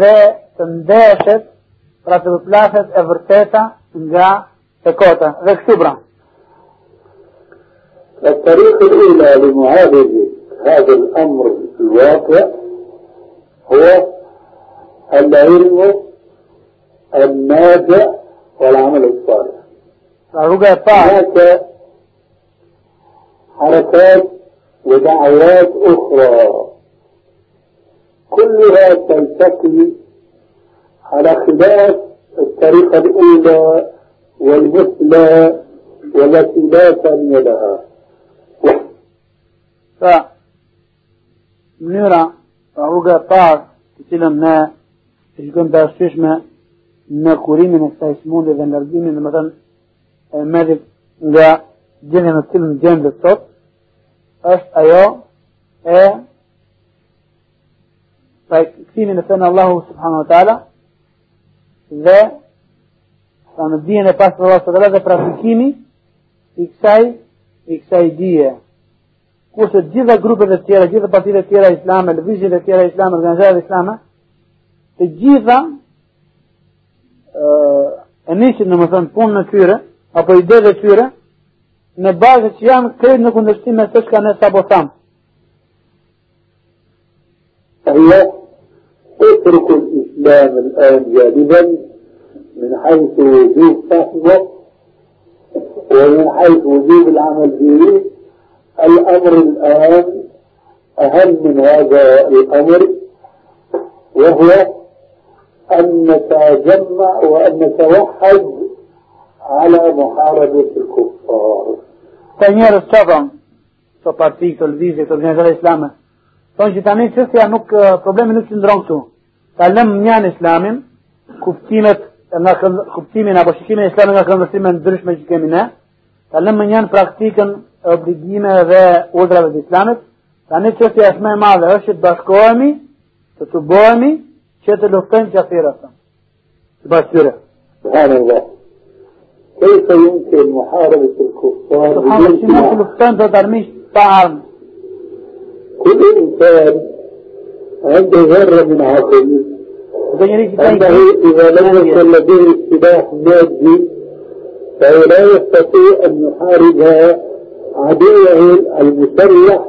dhe të ndeshet pra të përplaset e vërteta nga të kota dhe kështu pra الطريق الأولى لمعالجة هذا الأمر الواقع هو العلم النافع والعمل الصالح. هناك حركات ودعوات أخرى. كلها تلتقي على خلاف الطريقة الأولى والمثلى والتي لا ثانية لها. فمنيرا أعوغا طار تسلم ما تشكون باستيش ما ما كوري من السايسمون إذا نرجيني مثلا آه، ماذا؟ لا جنة مثل جنة الصوت. Është ajo e pra këtimin e thënë Allahu subhanahu wa ta'ala dhe sa në dijen e pasë Allah së dhe praktikimi i kësaj i kësaj dije. Kurse gjitha grupet e tjera, gjitha partitë e tjera islame, lëvizjet e tjera islame, organizatët islame, të gjitha e nisin në më thënë punë në tyre, apo ide dhe tyre, në bazë që janë krejt në kundërshtim me të shka ne sa po thamë. هي اترك الإسلام الآن جانبا من حيث وجوب فهمه ومن حيث وجوب العمل به الأمر الآن أهم من هذا الأمر وهو أن نتجمع وأن نتوحد ala muharabe të kufar. Të njerës që thonë, të parti, të lëvizje, të organizatëve islame, thonë që tani qështja nuk, problemi nuk që ndronë këtu. Ta lëmë njën islamin, kuptimet nga kuptimin apo shikimin e islamit nga këndvështrime ndryshme që kemi ne, ta lëmë njën praktikën obligime dhe udrave të islamit, tani çështja është me e madhe është të bashkohemi, të të bëhemi që të luftojmë kafirët. Të bashkëre. Subhanallahu. كيف يمكن محاربة الكفار سبحان الله بدون سلاح؟ كل إنسان عنده ذرة من عقل dhe njëri që أنه taj إذا لم يكن لديه سلاح مادي فهو لا يستطيع أن يحارب عدوه المسلح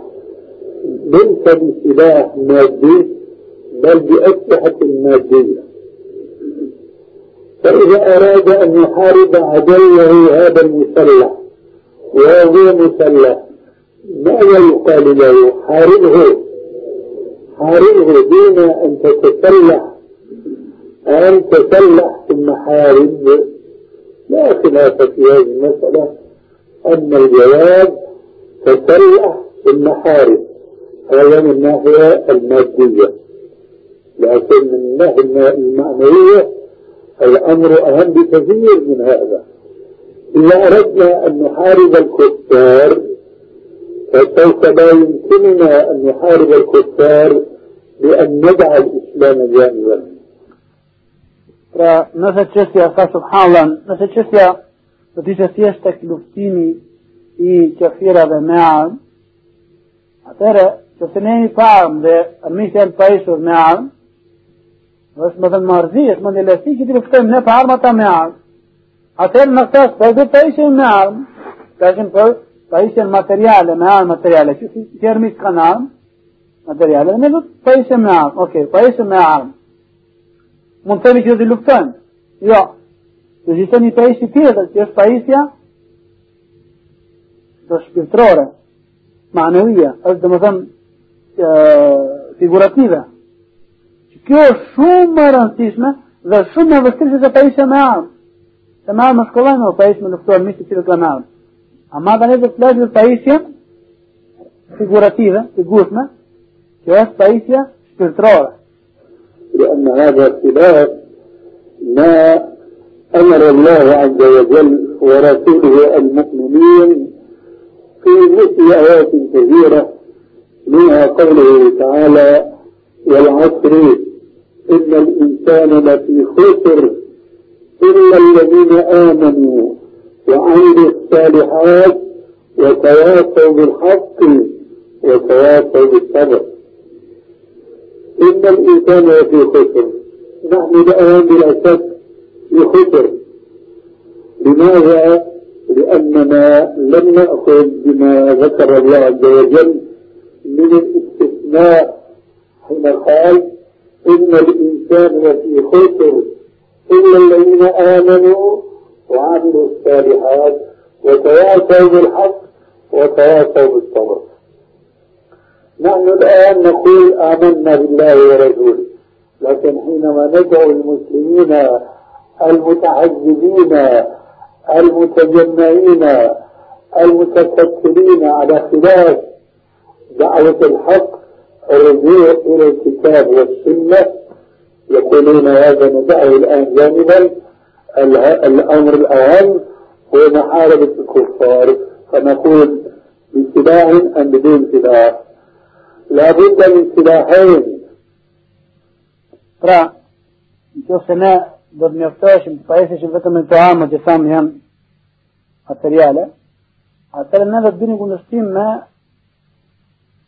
ليس بسلاح مادي بل بأسلحة مادية. فإذا أراد أن يحارب عدوه هذا المسلح وهو مسلح ماذا يقال له حاربه؟ حاربه دون أن تتسلح أن تسلح في المحارب. لا خلاف في هذه المسألة أن الجواب تسلح في المحارب. هذا من الناحية المادية لكن من الناحية المعنوية الأمر أهم بكثير من هذا إذا أردنا أن نحارب الكفار فسوف لا يمكننا أن نحارب الكفار بأن ندع الإسلام جانبا Pra, nëse qësja, sa subhanallah, nëse qësja do të ishte thjesht tek luftimi i qafirave me armë, atëherë, që se ne jemi pa armë dhe armisë janë pa ishur me armë, është më dhe në marzi, është më në lesi që të luftojmë ne pa armë ata me armë. Atëherë në këtas, për dhe pa ishën me armë, ka ishën për pa ishën materiale, me armë materiale, që si armisë kanë armë, materiale, ne du të pa ishën me armë, okej, pa ishën me armë. mund të themi që do të luftojmë. Jo. Do të ishte një pajisje tjetër, që është pajisja do shpirtërore, manevia, është dhe më thëmë figurative. Kjo është shumë më rëndësishme dhe shumë më vështirë se pajisja me armë. Se me armë më shkollajnë o pajisje me luftojnë misë të cilët kanë armë. Ama ne dhe të flashë dhe pajisje figurative, figurshme, që është pajisja shpirtërore. لأن هذا خلاف ما أمر الله عز وجل ورسوله المؤمنين في مثل آيات كثيرة منها قوله تعالى والعصر إن الإنسان لفي خسر إلا الذين آمنوا وعملوا الصالحات وتواصوا بالحق وتواصوا بالصبر. إن الإنسان لفي خسر. نحن الآن شك في خسر. لماذا؟ لأننا لم نأخذ بما ذكر الله عز وجل من الاستثناء حين قال إن الإنسان لفي خسر إلا الذين آمنوا وعملوا الصالحات وتواصوا بالحق وتواصوا بالصبر. نحن الآن نقول آمنا بالله ورسوله لكن حينما ندعو المسلمين المتعذبين المتجمعين المتكتلين على خلاف دعوة الحق الرجوع إلى الكتاب والسنة. يقولون هذا ندعه الآن جانبا. الأمر الأهم هو محاربة الكفار. فنقول بسلاح أم بدون سلاح لابد من سلاحين. pajeshim vetëm në të amë që thamë janë materiale, atërë ne do të bini kundështim me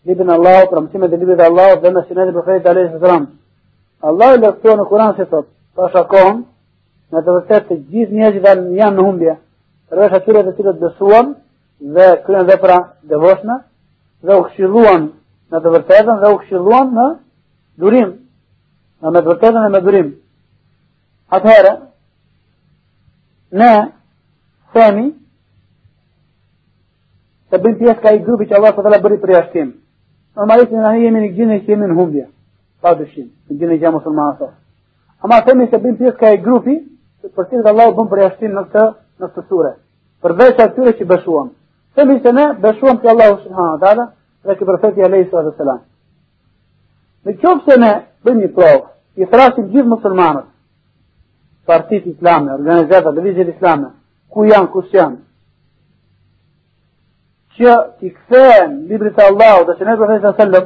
libin Allah, pra mësimet e libit Allah dhe me sinet e profetit Sësram. Allah i lëkto në Kuran si thot, pa shakon, në të vërtet të gjithë njerëzit janë në humbje, rrësh atyre të cilët dësuan dhe kryen vepra devoshme dhe u këshilluan në të vërtetën dhe u këshilluan në durim, në me të vërtetën dhe me durim. Atëherë, ne themi se bëjmë pjesë ka i grupi që Allah të bëri për jashtim. Normalisht në në jemi në gjinë që jemi në humbje, pa dëshim, në gjinë që musulman aso. Ama themi se bëjmë pjesë ka i grupi për cilë Allah bëm për jashtim në këtë, në këtë sure. Përveç atyre që bëshuam. Themi se ne bëshuam që Allah subhanahu wa ta'ala dhe që profeti Alehi sallallahu alaihi. Në qofë se ne bëjmë një provë, i thrasim gjithë musulmanët, partit islame, organizatat, divizjet islame, ku janë, kus janë, që t'i këthejnë librit e Allah dhe që ne alaihi wasallam,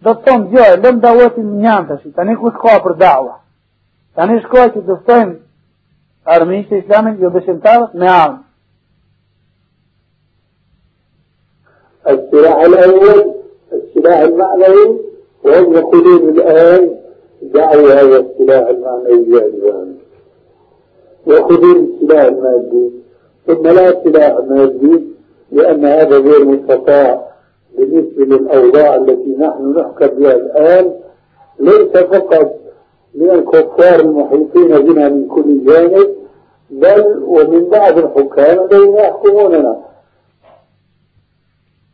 do të thonë gjoj, lëm dawetin një njënë të shi, tani ku shkoa për dawa, tani shkoa që të stojmë armiqtë e islamin, jo besimtarët me armë. السلاح الأول السلاح المعنوي وهم يقولون الآن دعوا هذا السلاح المعنوي جانبا يأخذون السلاح المادي ثم لا سلاح مادي لأن هذا غير مستطاع بالنسبة للأوضاع التي نحن نحكم بها الآن ليس فقط من الكفار المحيطين بنا من كل جانب بل ومن بعض الحكام الذين يحكموننا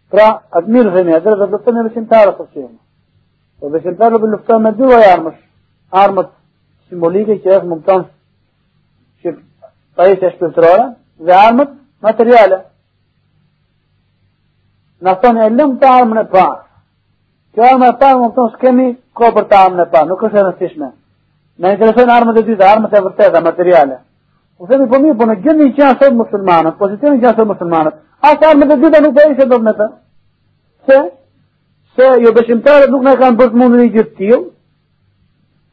Pra, atë mirë dhe një, dhe dhe luftën e besimtarë të qenë. Po besimtarë dhe luftën me dy vaj armësh. Armët simbolike dhe armët materiale. Në thonë e lëmë të armën e parë. Kjo armë e parë më tonë s'kemi ko për të armën e parë, nuk është e nësishme. Në interesojnë armët e dyta, armët e vërteta, materiale. Po themi po mirë, po në gjendin që janë sot muslimanët, pozicionin që janë sot muslimanët, asë armët e dyta nuk po ishe do me të. Se, se jo beshimtarët nuk në kanë bërë mundën i gjithë tjilë,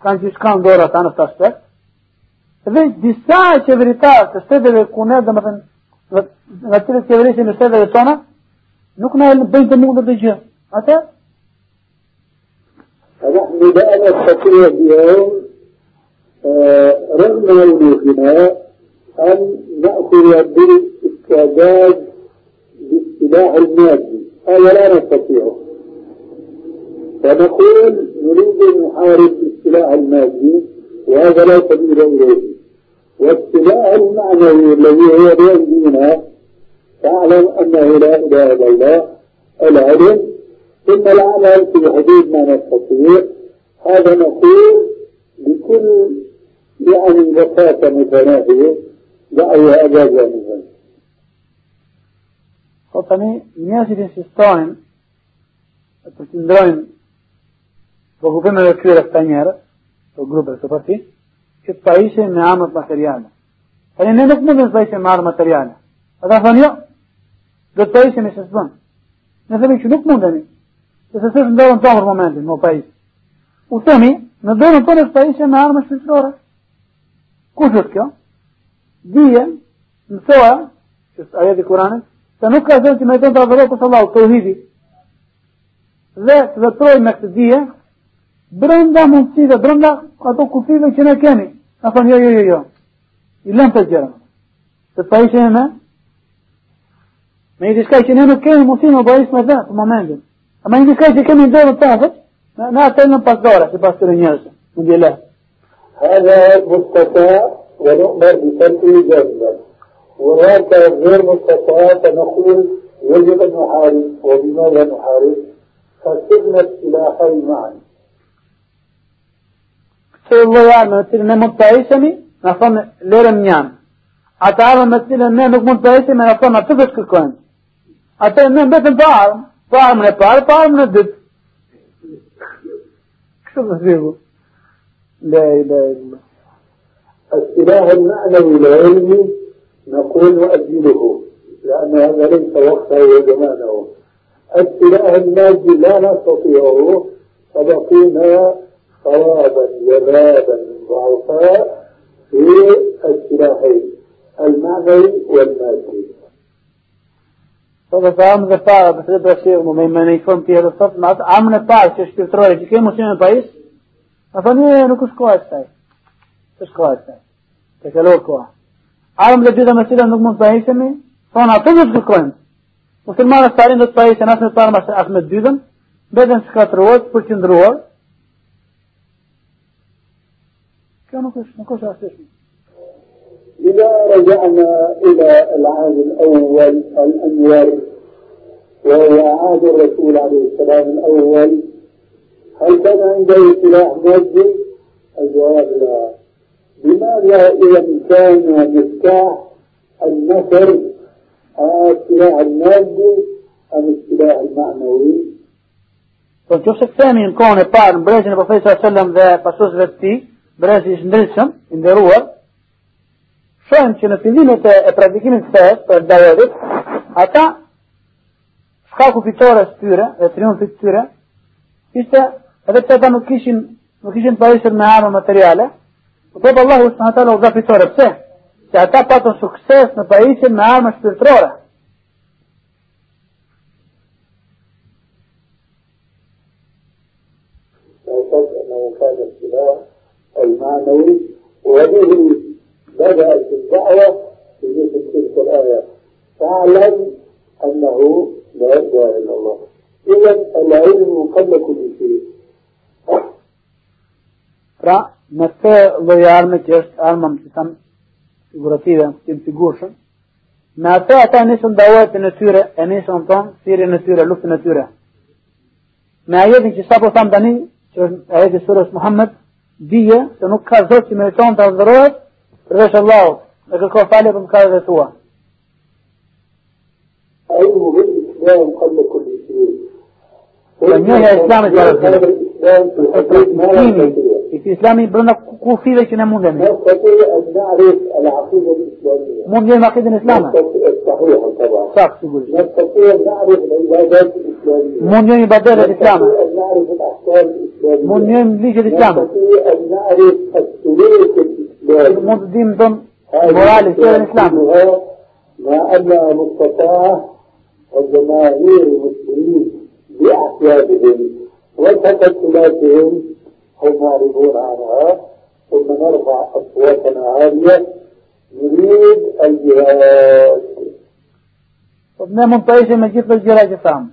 kanë që shkanë dorë ata në të aspekt, dhe disa qeveritarë të steteve ku ne, dhe më thënë, nga të qeverisin në steteve tona, nuk në bëjnë të mundën të gjithë. Ate? لا نستطيع اليوم رغم مولوكنا أن نأخذ بالاستعداد بالسلاح المادي هذا لا نستطيعه فنقول نريد أن نحارب بالسلاح المادي وهذا لا سبيل إليه والسلاح المعنوي الذي هو بأيدينا فاعلم أنه لا إله إلا الله العلم ثم العمل في حدود ما نستطيع هذا نقول بكل يعني بساطة متناهية دعوة أبا جانبا Po tani njerëzit insistojnë të ndrojnë po grupime dhe kyre këta parti, që të pajishe me amët materiale. Tani ne nuk mundin të pajishe me armë materiale. Ata thonë jo, do të pajishe me se së bënë. Ne themi që nuk mundeni, se se së ndorën të për momentin, më pajishe. U themi, në dorën tonë të pajishe me armë shpiltrore. Kush është kjo? Dije, mësoja, që ajet i Kuranit, se nuk ka zënë që me tonë të adhërë për sallahu, të uhidi. Dhe të vetroj me këtë dhije, برندا مفتيدة برندا قد كفي لك كاني أخوان يو يو يو يو إلا أنت الجرم تطايش هنا ما يجيش كايش إنه كاني مفتيدة وبايش مزا ثم ما أما يجيش كايش كم من دور الطاقة ما أعطي بس دورة في بس ترين يرسل من دي هذا مستطاع ونؤمر بسرطي جزء وهذا غير مستطاع فنقول يجب أن نحارب وبماذا نحارب. فسدنا السلاحين معنا Se lloja në të cilën ne mund të ishemi, në thonë lërëm janë. Ata armë me të cilën ne nuk mund të ishemi, në thonë atë të shkërkojnë. Ata ne mbetën për armë, për armën e parë, për armën e dytë. Kështu të zhivu. Lej, lej, lej. السلاح المعنوي العلمي نقول نؤجله لأن هذا ليس وقته وزمانه السلاح المادي لا نستطيعه فبقينا خرابا يبابا ضعفاء في السلاحين المعنوي والمادي Sot e të amë dhe para, për të të shirë mu me me në i fëm tjerë, sot me atë amë në parë që është filtrore, që kemë muslimë në pajis, a fa një nuk është koha e staj. është koha e staj. Të kelor koha. Armë dhe gjitha me cilën nuk mund të pajisemi, thonë atë dhe të kërkojmë. Musulmanë së tarin dhe të pajisën asë me të parë asë me të dydën, betën së إذا رجعنا إلى العهد الأول الأنور وهو عهد الرسول عليه السلام الأول هل كان عنده سلاح مادي؟ الجواب لا لماذا إذا كان مفتاح النصر السلاح المادي أم السلاح المعنوي؟ Po që se këthemi në kohën e parë në brezin e profetit sallam dhe pasusëve të ti, brezi ishë ndryshëm, i ndëruar, shohem që në fillimet e, e praktikimit të fesë, për dajedit, ata shkaku fitore së tyre, e triumfit të tyre, ishte edhe që ata nuk ishin, nuk ishin të me armë materiale, Po po Allahu subhanahu taala u dha fitore pse? që ata patën sukses në pajisjen me armë shpirtërore. المعنوي وبه بدأت الدعوة في مثل تلك الآية فاعلم أنه لا إله إلا الله إذا العلم قبل كل شيء Pra, me të lloj arme që është arma më të tham figurative, të sigurshëm, me atë ata nisën davet në tyre, e nisën tonë, thirrjen në tyre, luftën në tyre. Me ajetin që sapo tham tani, që është ajeti surës Muhammed, dije se nuk ka zot që meriton të adhurohet përveç Allahut, dhe kërko falje për mëkatet e tua. علم بالإسلام قبل كل شيء. Njohja e Islamit para gjithë. في إسلامي برنا كوفي ليش نموذج نستطيع أن نعرف العقيدة الإسلامية. مون دين عقيدة الإسلام؟ صحيحا طبعا. صح تقول نستطيع أن نعرف العبادات الإسلامية. دين عبادات الإسلام. أن نعرف الأحكام الإسلامية. دين ليش الإسلام؟ نستطيع أن نعرف السلوك الإسلامي. دين ضمن مورال الإسلام. مع أنها مستطاعة وجماهير المسلمين بأحيادهم وتكتلاتهم ثم نرفع أصواتنا عالية نريد الجهاد ابن منطقيش ما جيت للجراج الثام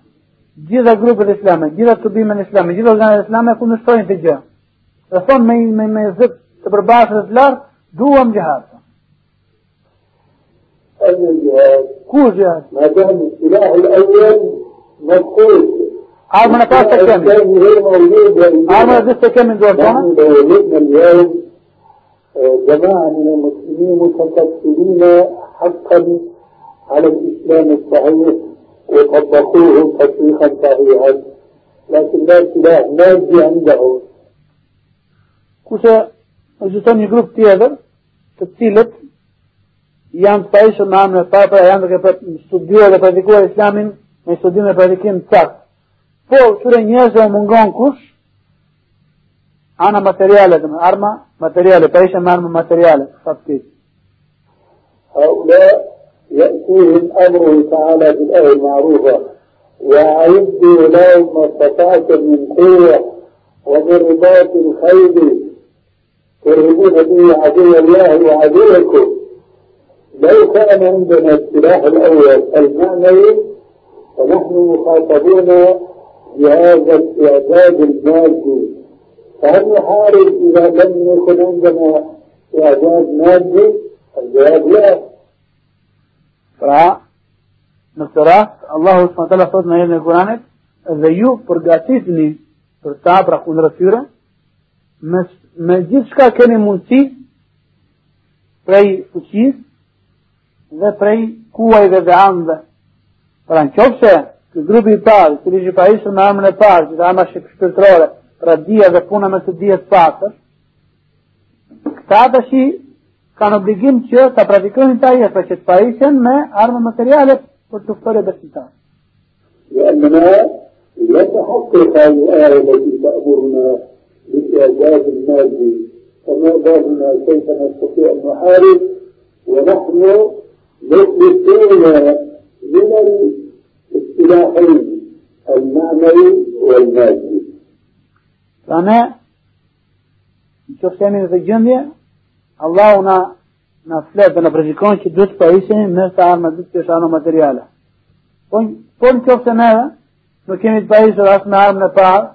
جيت الجروب الاسلامي جيت الطبي من الاسلامي جيت الجنة الإسلامية يكون نستوين في الجهاد. رسول ما ما ما يزد تبرباس الدولار جهاد أي جهاد؟ كل جهاد ما دام السلاح الأول مفقود pasë të kemi. الثاني غير موجود Armën e dhëtë të kemi në dorë tonë. نحن لو وجدنا اليوم آه، جماعة من المسلمين متكتلين حقا على الإسلام الصحيح وطبقوه تطبيقا صحيحا لكن لا سلاح مادي عندهم Kurse ekziston një grup tjetër, të cilët janë të pajishëm me amën e papa, janë duke për studiuar dhe praktikuar islamin me studim dhe praktikim të saktë. Po, këtyre njerëzve u mungon kush? Ana materiale, dhe arma materiale, pajishëm me arma materiale, faktik. هؤلاء يأتيهم أمره تعالى بالآية المعروفة وأعدوا لهم ما استطعتم من قوة ومن رباط الخيل ترهبون به عدو الله وعدوكم لو كان عندنا السلاح الأول المعنوي فنحن مخاطبون بهذا الإعداد المادي فهل نحارب إذا لم يكن عندنا إعداد مادي؟ الجواب لا Pra, në këtë rast, Allahu s.w.t. thot në jetën e Kuranit, dhe ju përgatitni për ta pra kundër tyre, me, me gjithë shka keni mundësi prej fuqis dhe prej kuajve dhe andhe. Pra në qofë se këtë grupi i parë, që li pa ishë me armën e parë, që dhe arma shpirtërore, pra dia dhe puna me të dia të pasër, këta të shi kanë obligim që ta praktikojnë ta jetë që të pajisjen me armë materiale për të fëtore besimtarë. لأننا نحقق هذه الآية التي تأمرنا بالإعداد المادي فما بالنا كيف نستطيع أن نحارب ونحن من السلاحين المعنوي والمادي. Pra ne, në që jemi në të gjëndje, Allahu na na flet dhe na prezikon që duhet të pajisemi me të arma dy të shano materiale. Po po në qoftë se neve nuk kemi të pajisur as me armën e parë,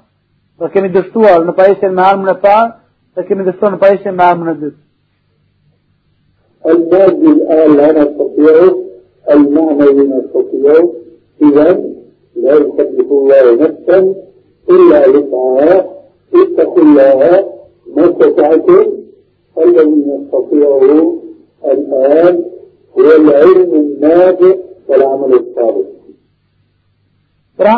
do kemi dështuar në pajisjen me armën e parë, do kemi dështuar në pajisjen me armën e dytë. المادي الآن لا نستطيعه المعنوي نستطيعه إذا لا يكلف الله نفسا إلا وسعها اتقوا الله ما استطعتم الذي نستطيعه الآن هو العلم النافع والعمل الصالح. Pra,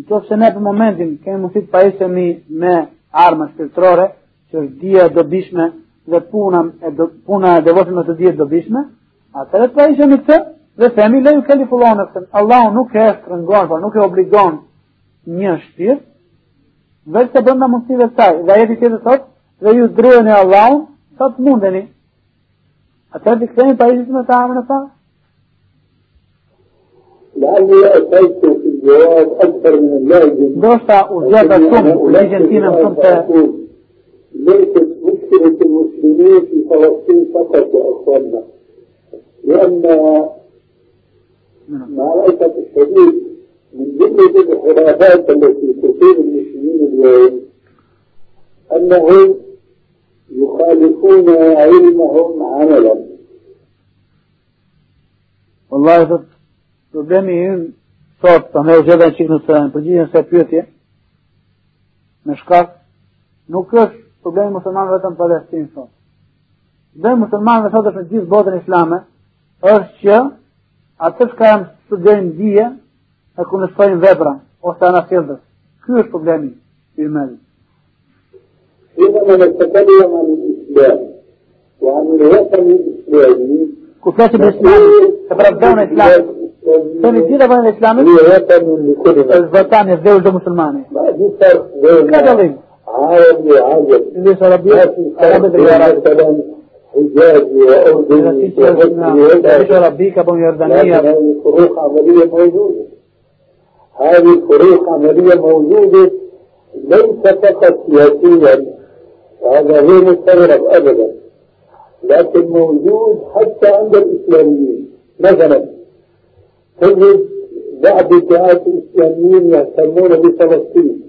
në qofë se ne për momentin kemi mundësi të pajisemi me arma shpirtërore, që është dia dobishme dhe puna e do, puna e devotshme të dihet dobishme, atëherë të pajisemi këtë dhe themi leju kalifullon se Allahu nuk e shtrëngon, por nuk e obligon një shpirt, vetë të bënda mundësive të saj. Dhe ajeti tjetër thotë, dhe ju drejën e Allahun, sa të mundeni. أتابع كثيرين بايزي ما تعامل نفا لعلي أتيت في الجواب أكثر من اللازم دوستا وزيادة ثم الأرجنتينا ثم ليست مشكلة المسلمين في فلسطين فقط أخواننا لأن نعم. مع الأسف الشديد من جملة الخرافات التي تصيب المسلمين اليوم أنهم يخالفون علمهم عملا والله problemi im sot, pa me u gjedhen qikë nëse në përgjigjen se pyetje, me shkak, nuk është problemi musulman vetëm Palestinë sot. Problemi musulman sot është në gjithë botën islame, është që atë që ka jam studojnë dhije, e ku në shpojnë vebra, ose anasildës. Ky është problemi i mëllë. حينما نتكلم عن الإسلام وعن الوطن الإسلامي كفلات الإسلام تبرزون الإسلام ثاني جيدة بين الإسلام هي وطن لكل الزوطان الزوجة مسلمانة ما في فرق بين كذلك عالم وعجم اللي صار ربي ما في فرق بين مثلا حجازي وأردني ربيك أبو لكن يردانية هذه فروق عملية موجودة هذه الفروق عملية موجودة ليس فقط سياسيا هذا غير مستغرب أبدا لكن موجود حتى عند الإسلاميين مثلا تجد بعض الدعاة الإسلاميين يهتمون بفلسطين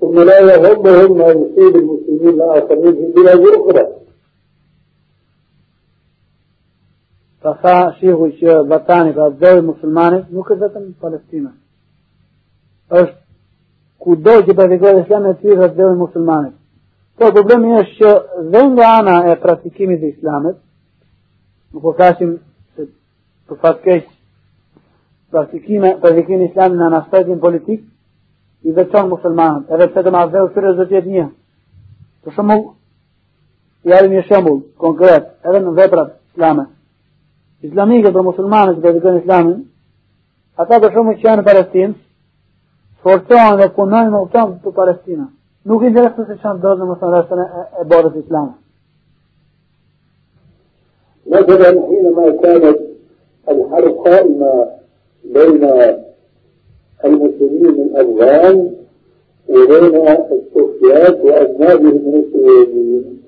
ثم لا يهمهم ما يصيب المسلمين الآخرين في بلاد أخرى. Ka tha shihu që vatani, pra dheri muslimani, nuk është vetëm Palestina. është ku do që praktikohet islami e është dheri muslimanit. Po problemi është që dhe nga ana e praktikimit të islamit, nuk po flasim se për fatkeq praktikime, praktikimi islamit në aspektin politik, i veçon muslimanët, edhe pse të mazheu syrë zë tjetë një. Për shembull, ja një shembull konkret, edhe në veprat islame. Muslimanët që praktikojnë islamin, ata për shembull që janë në Palestinë, forcohen dhe punojnë me uton për Palestina. Nuk i interesu se dorë në mosarastën e islame. مثلا حينما كانت الحرب قائمة بين المسلمين الأفغان وبين السوفيات وأجنابهم من السوفيين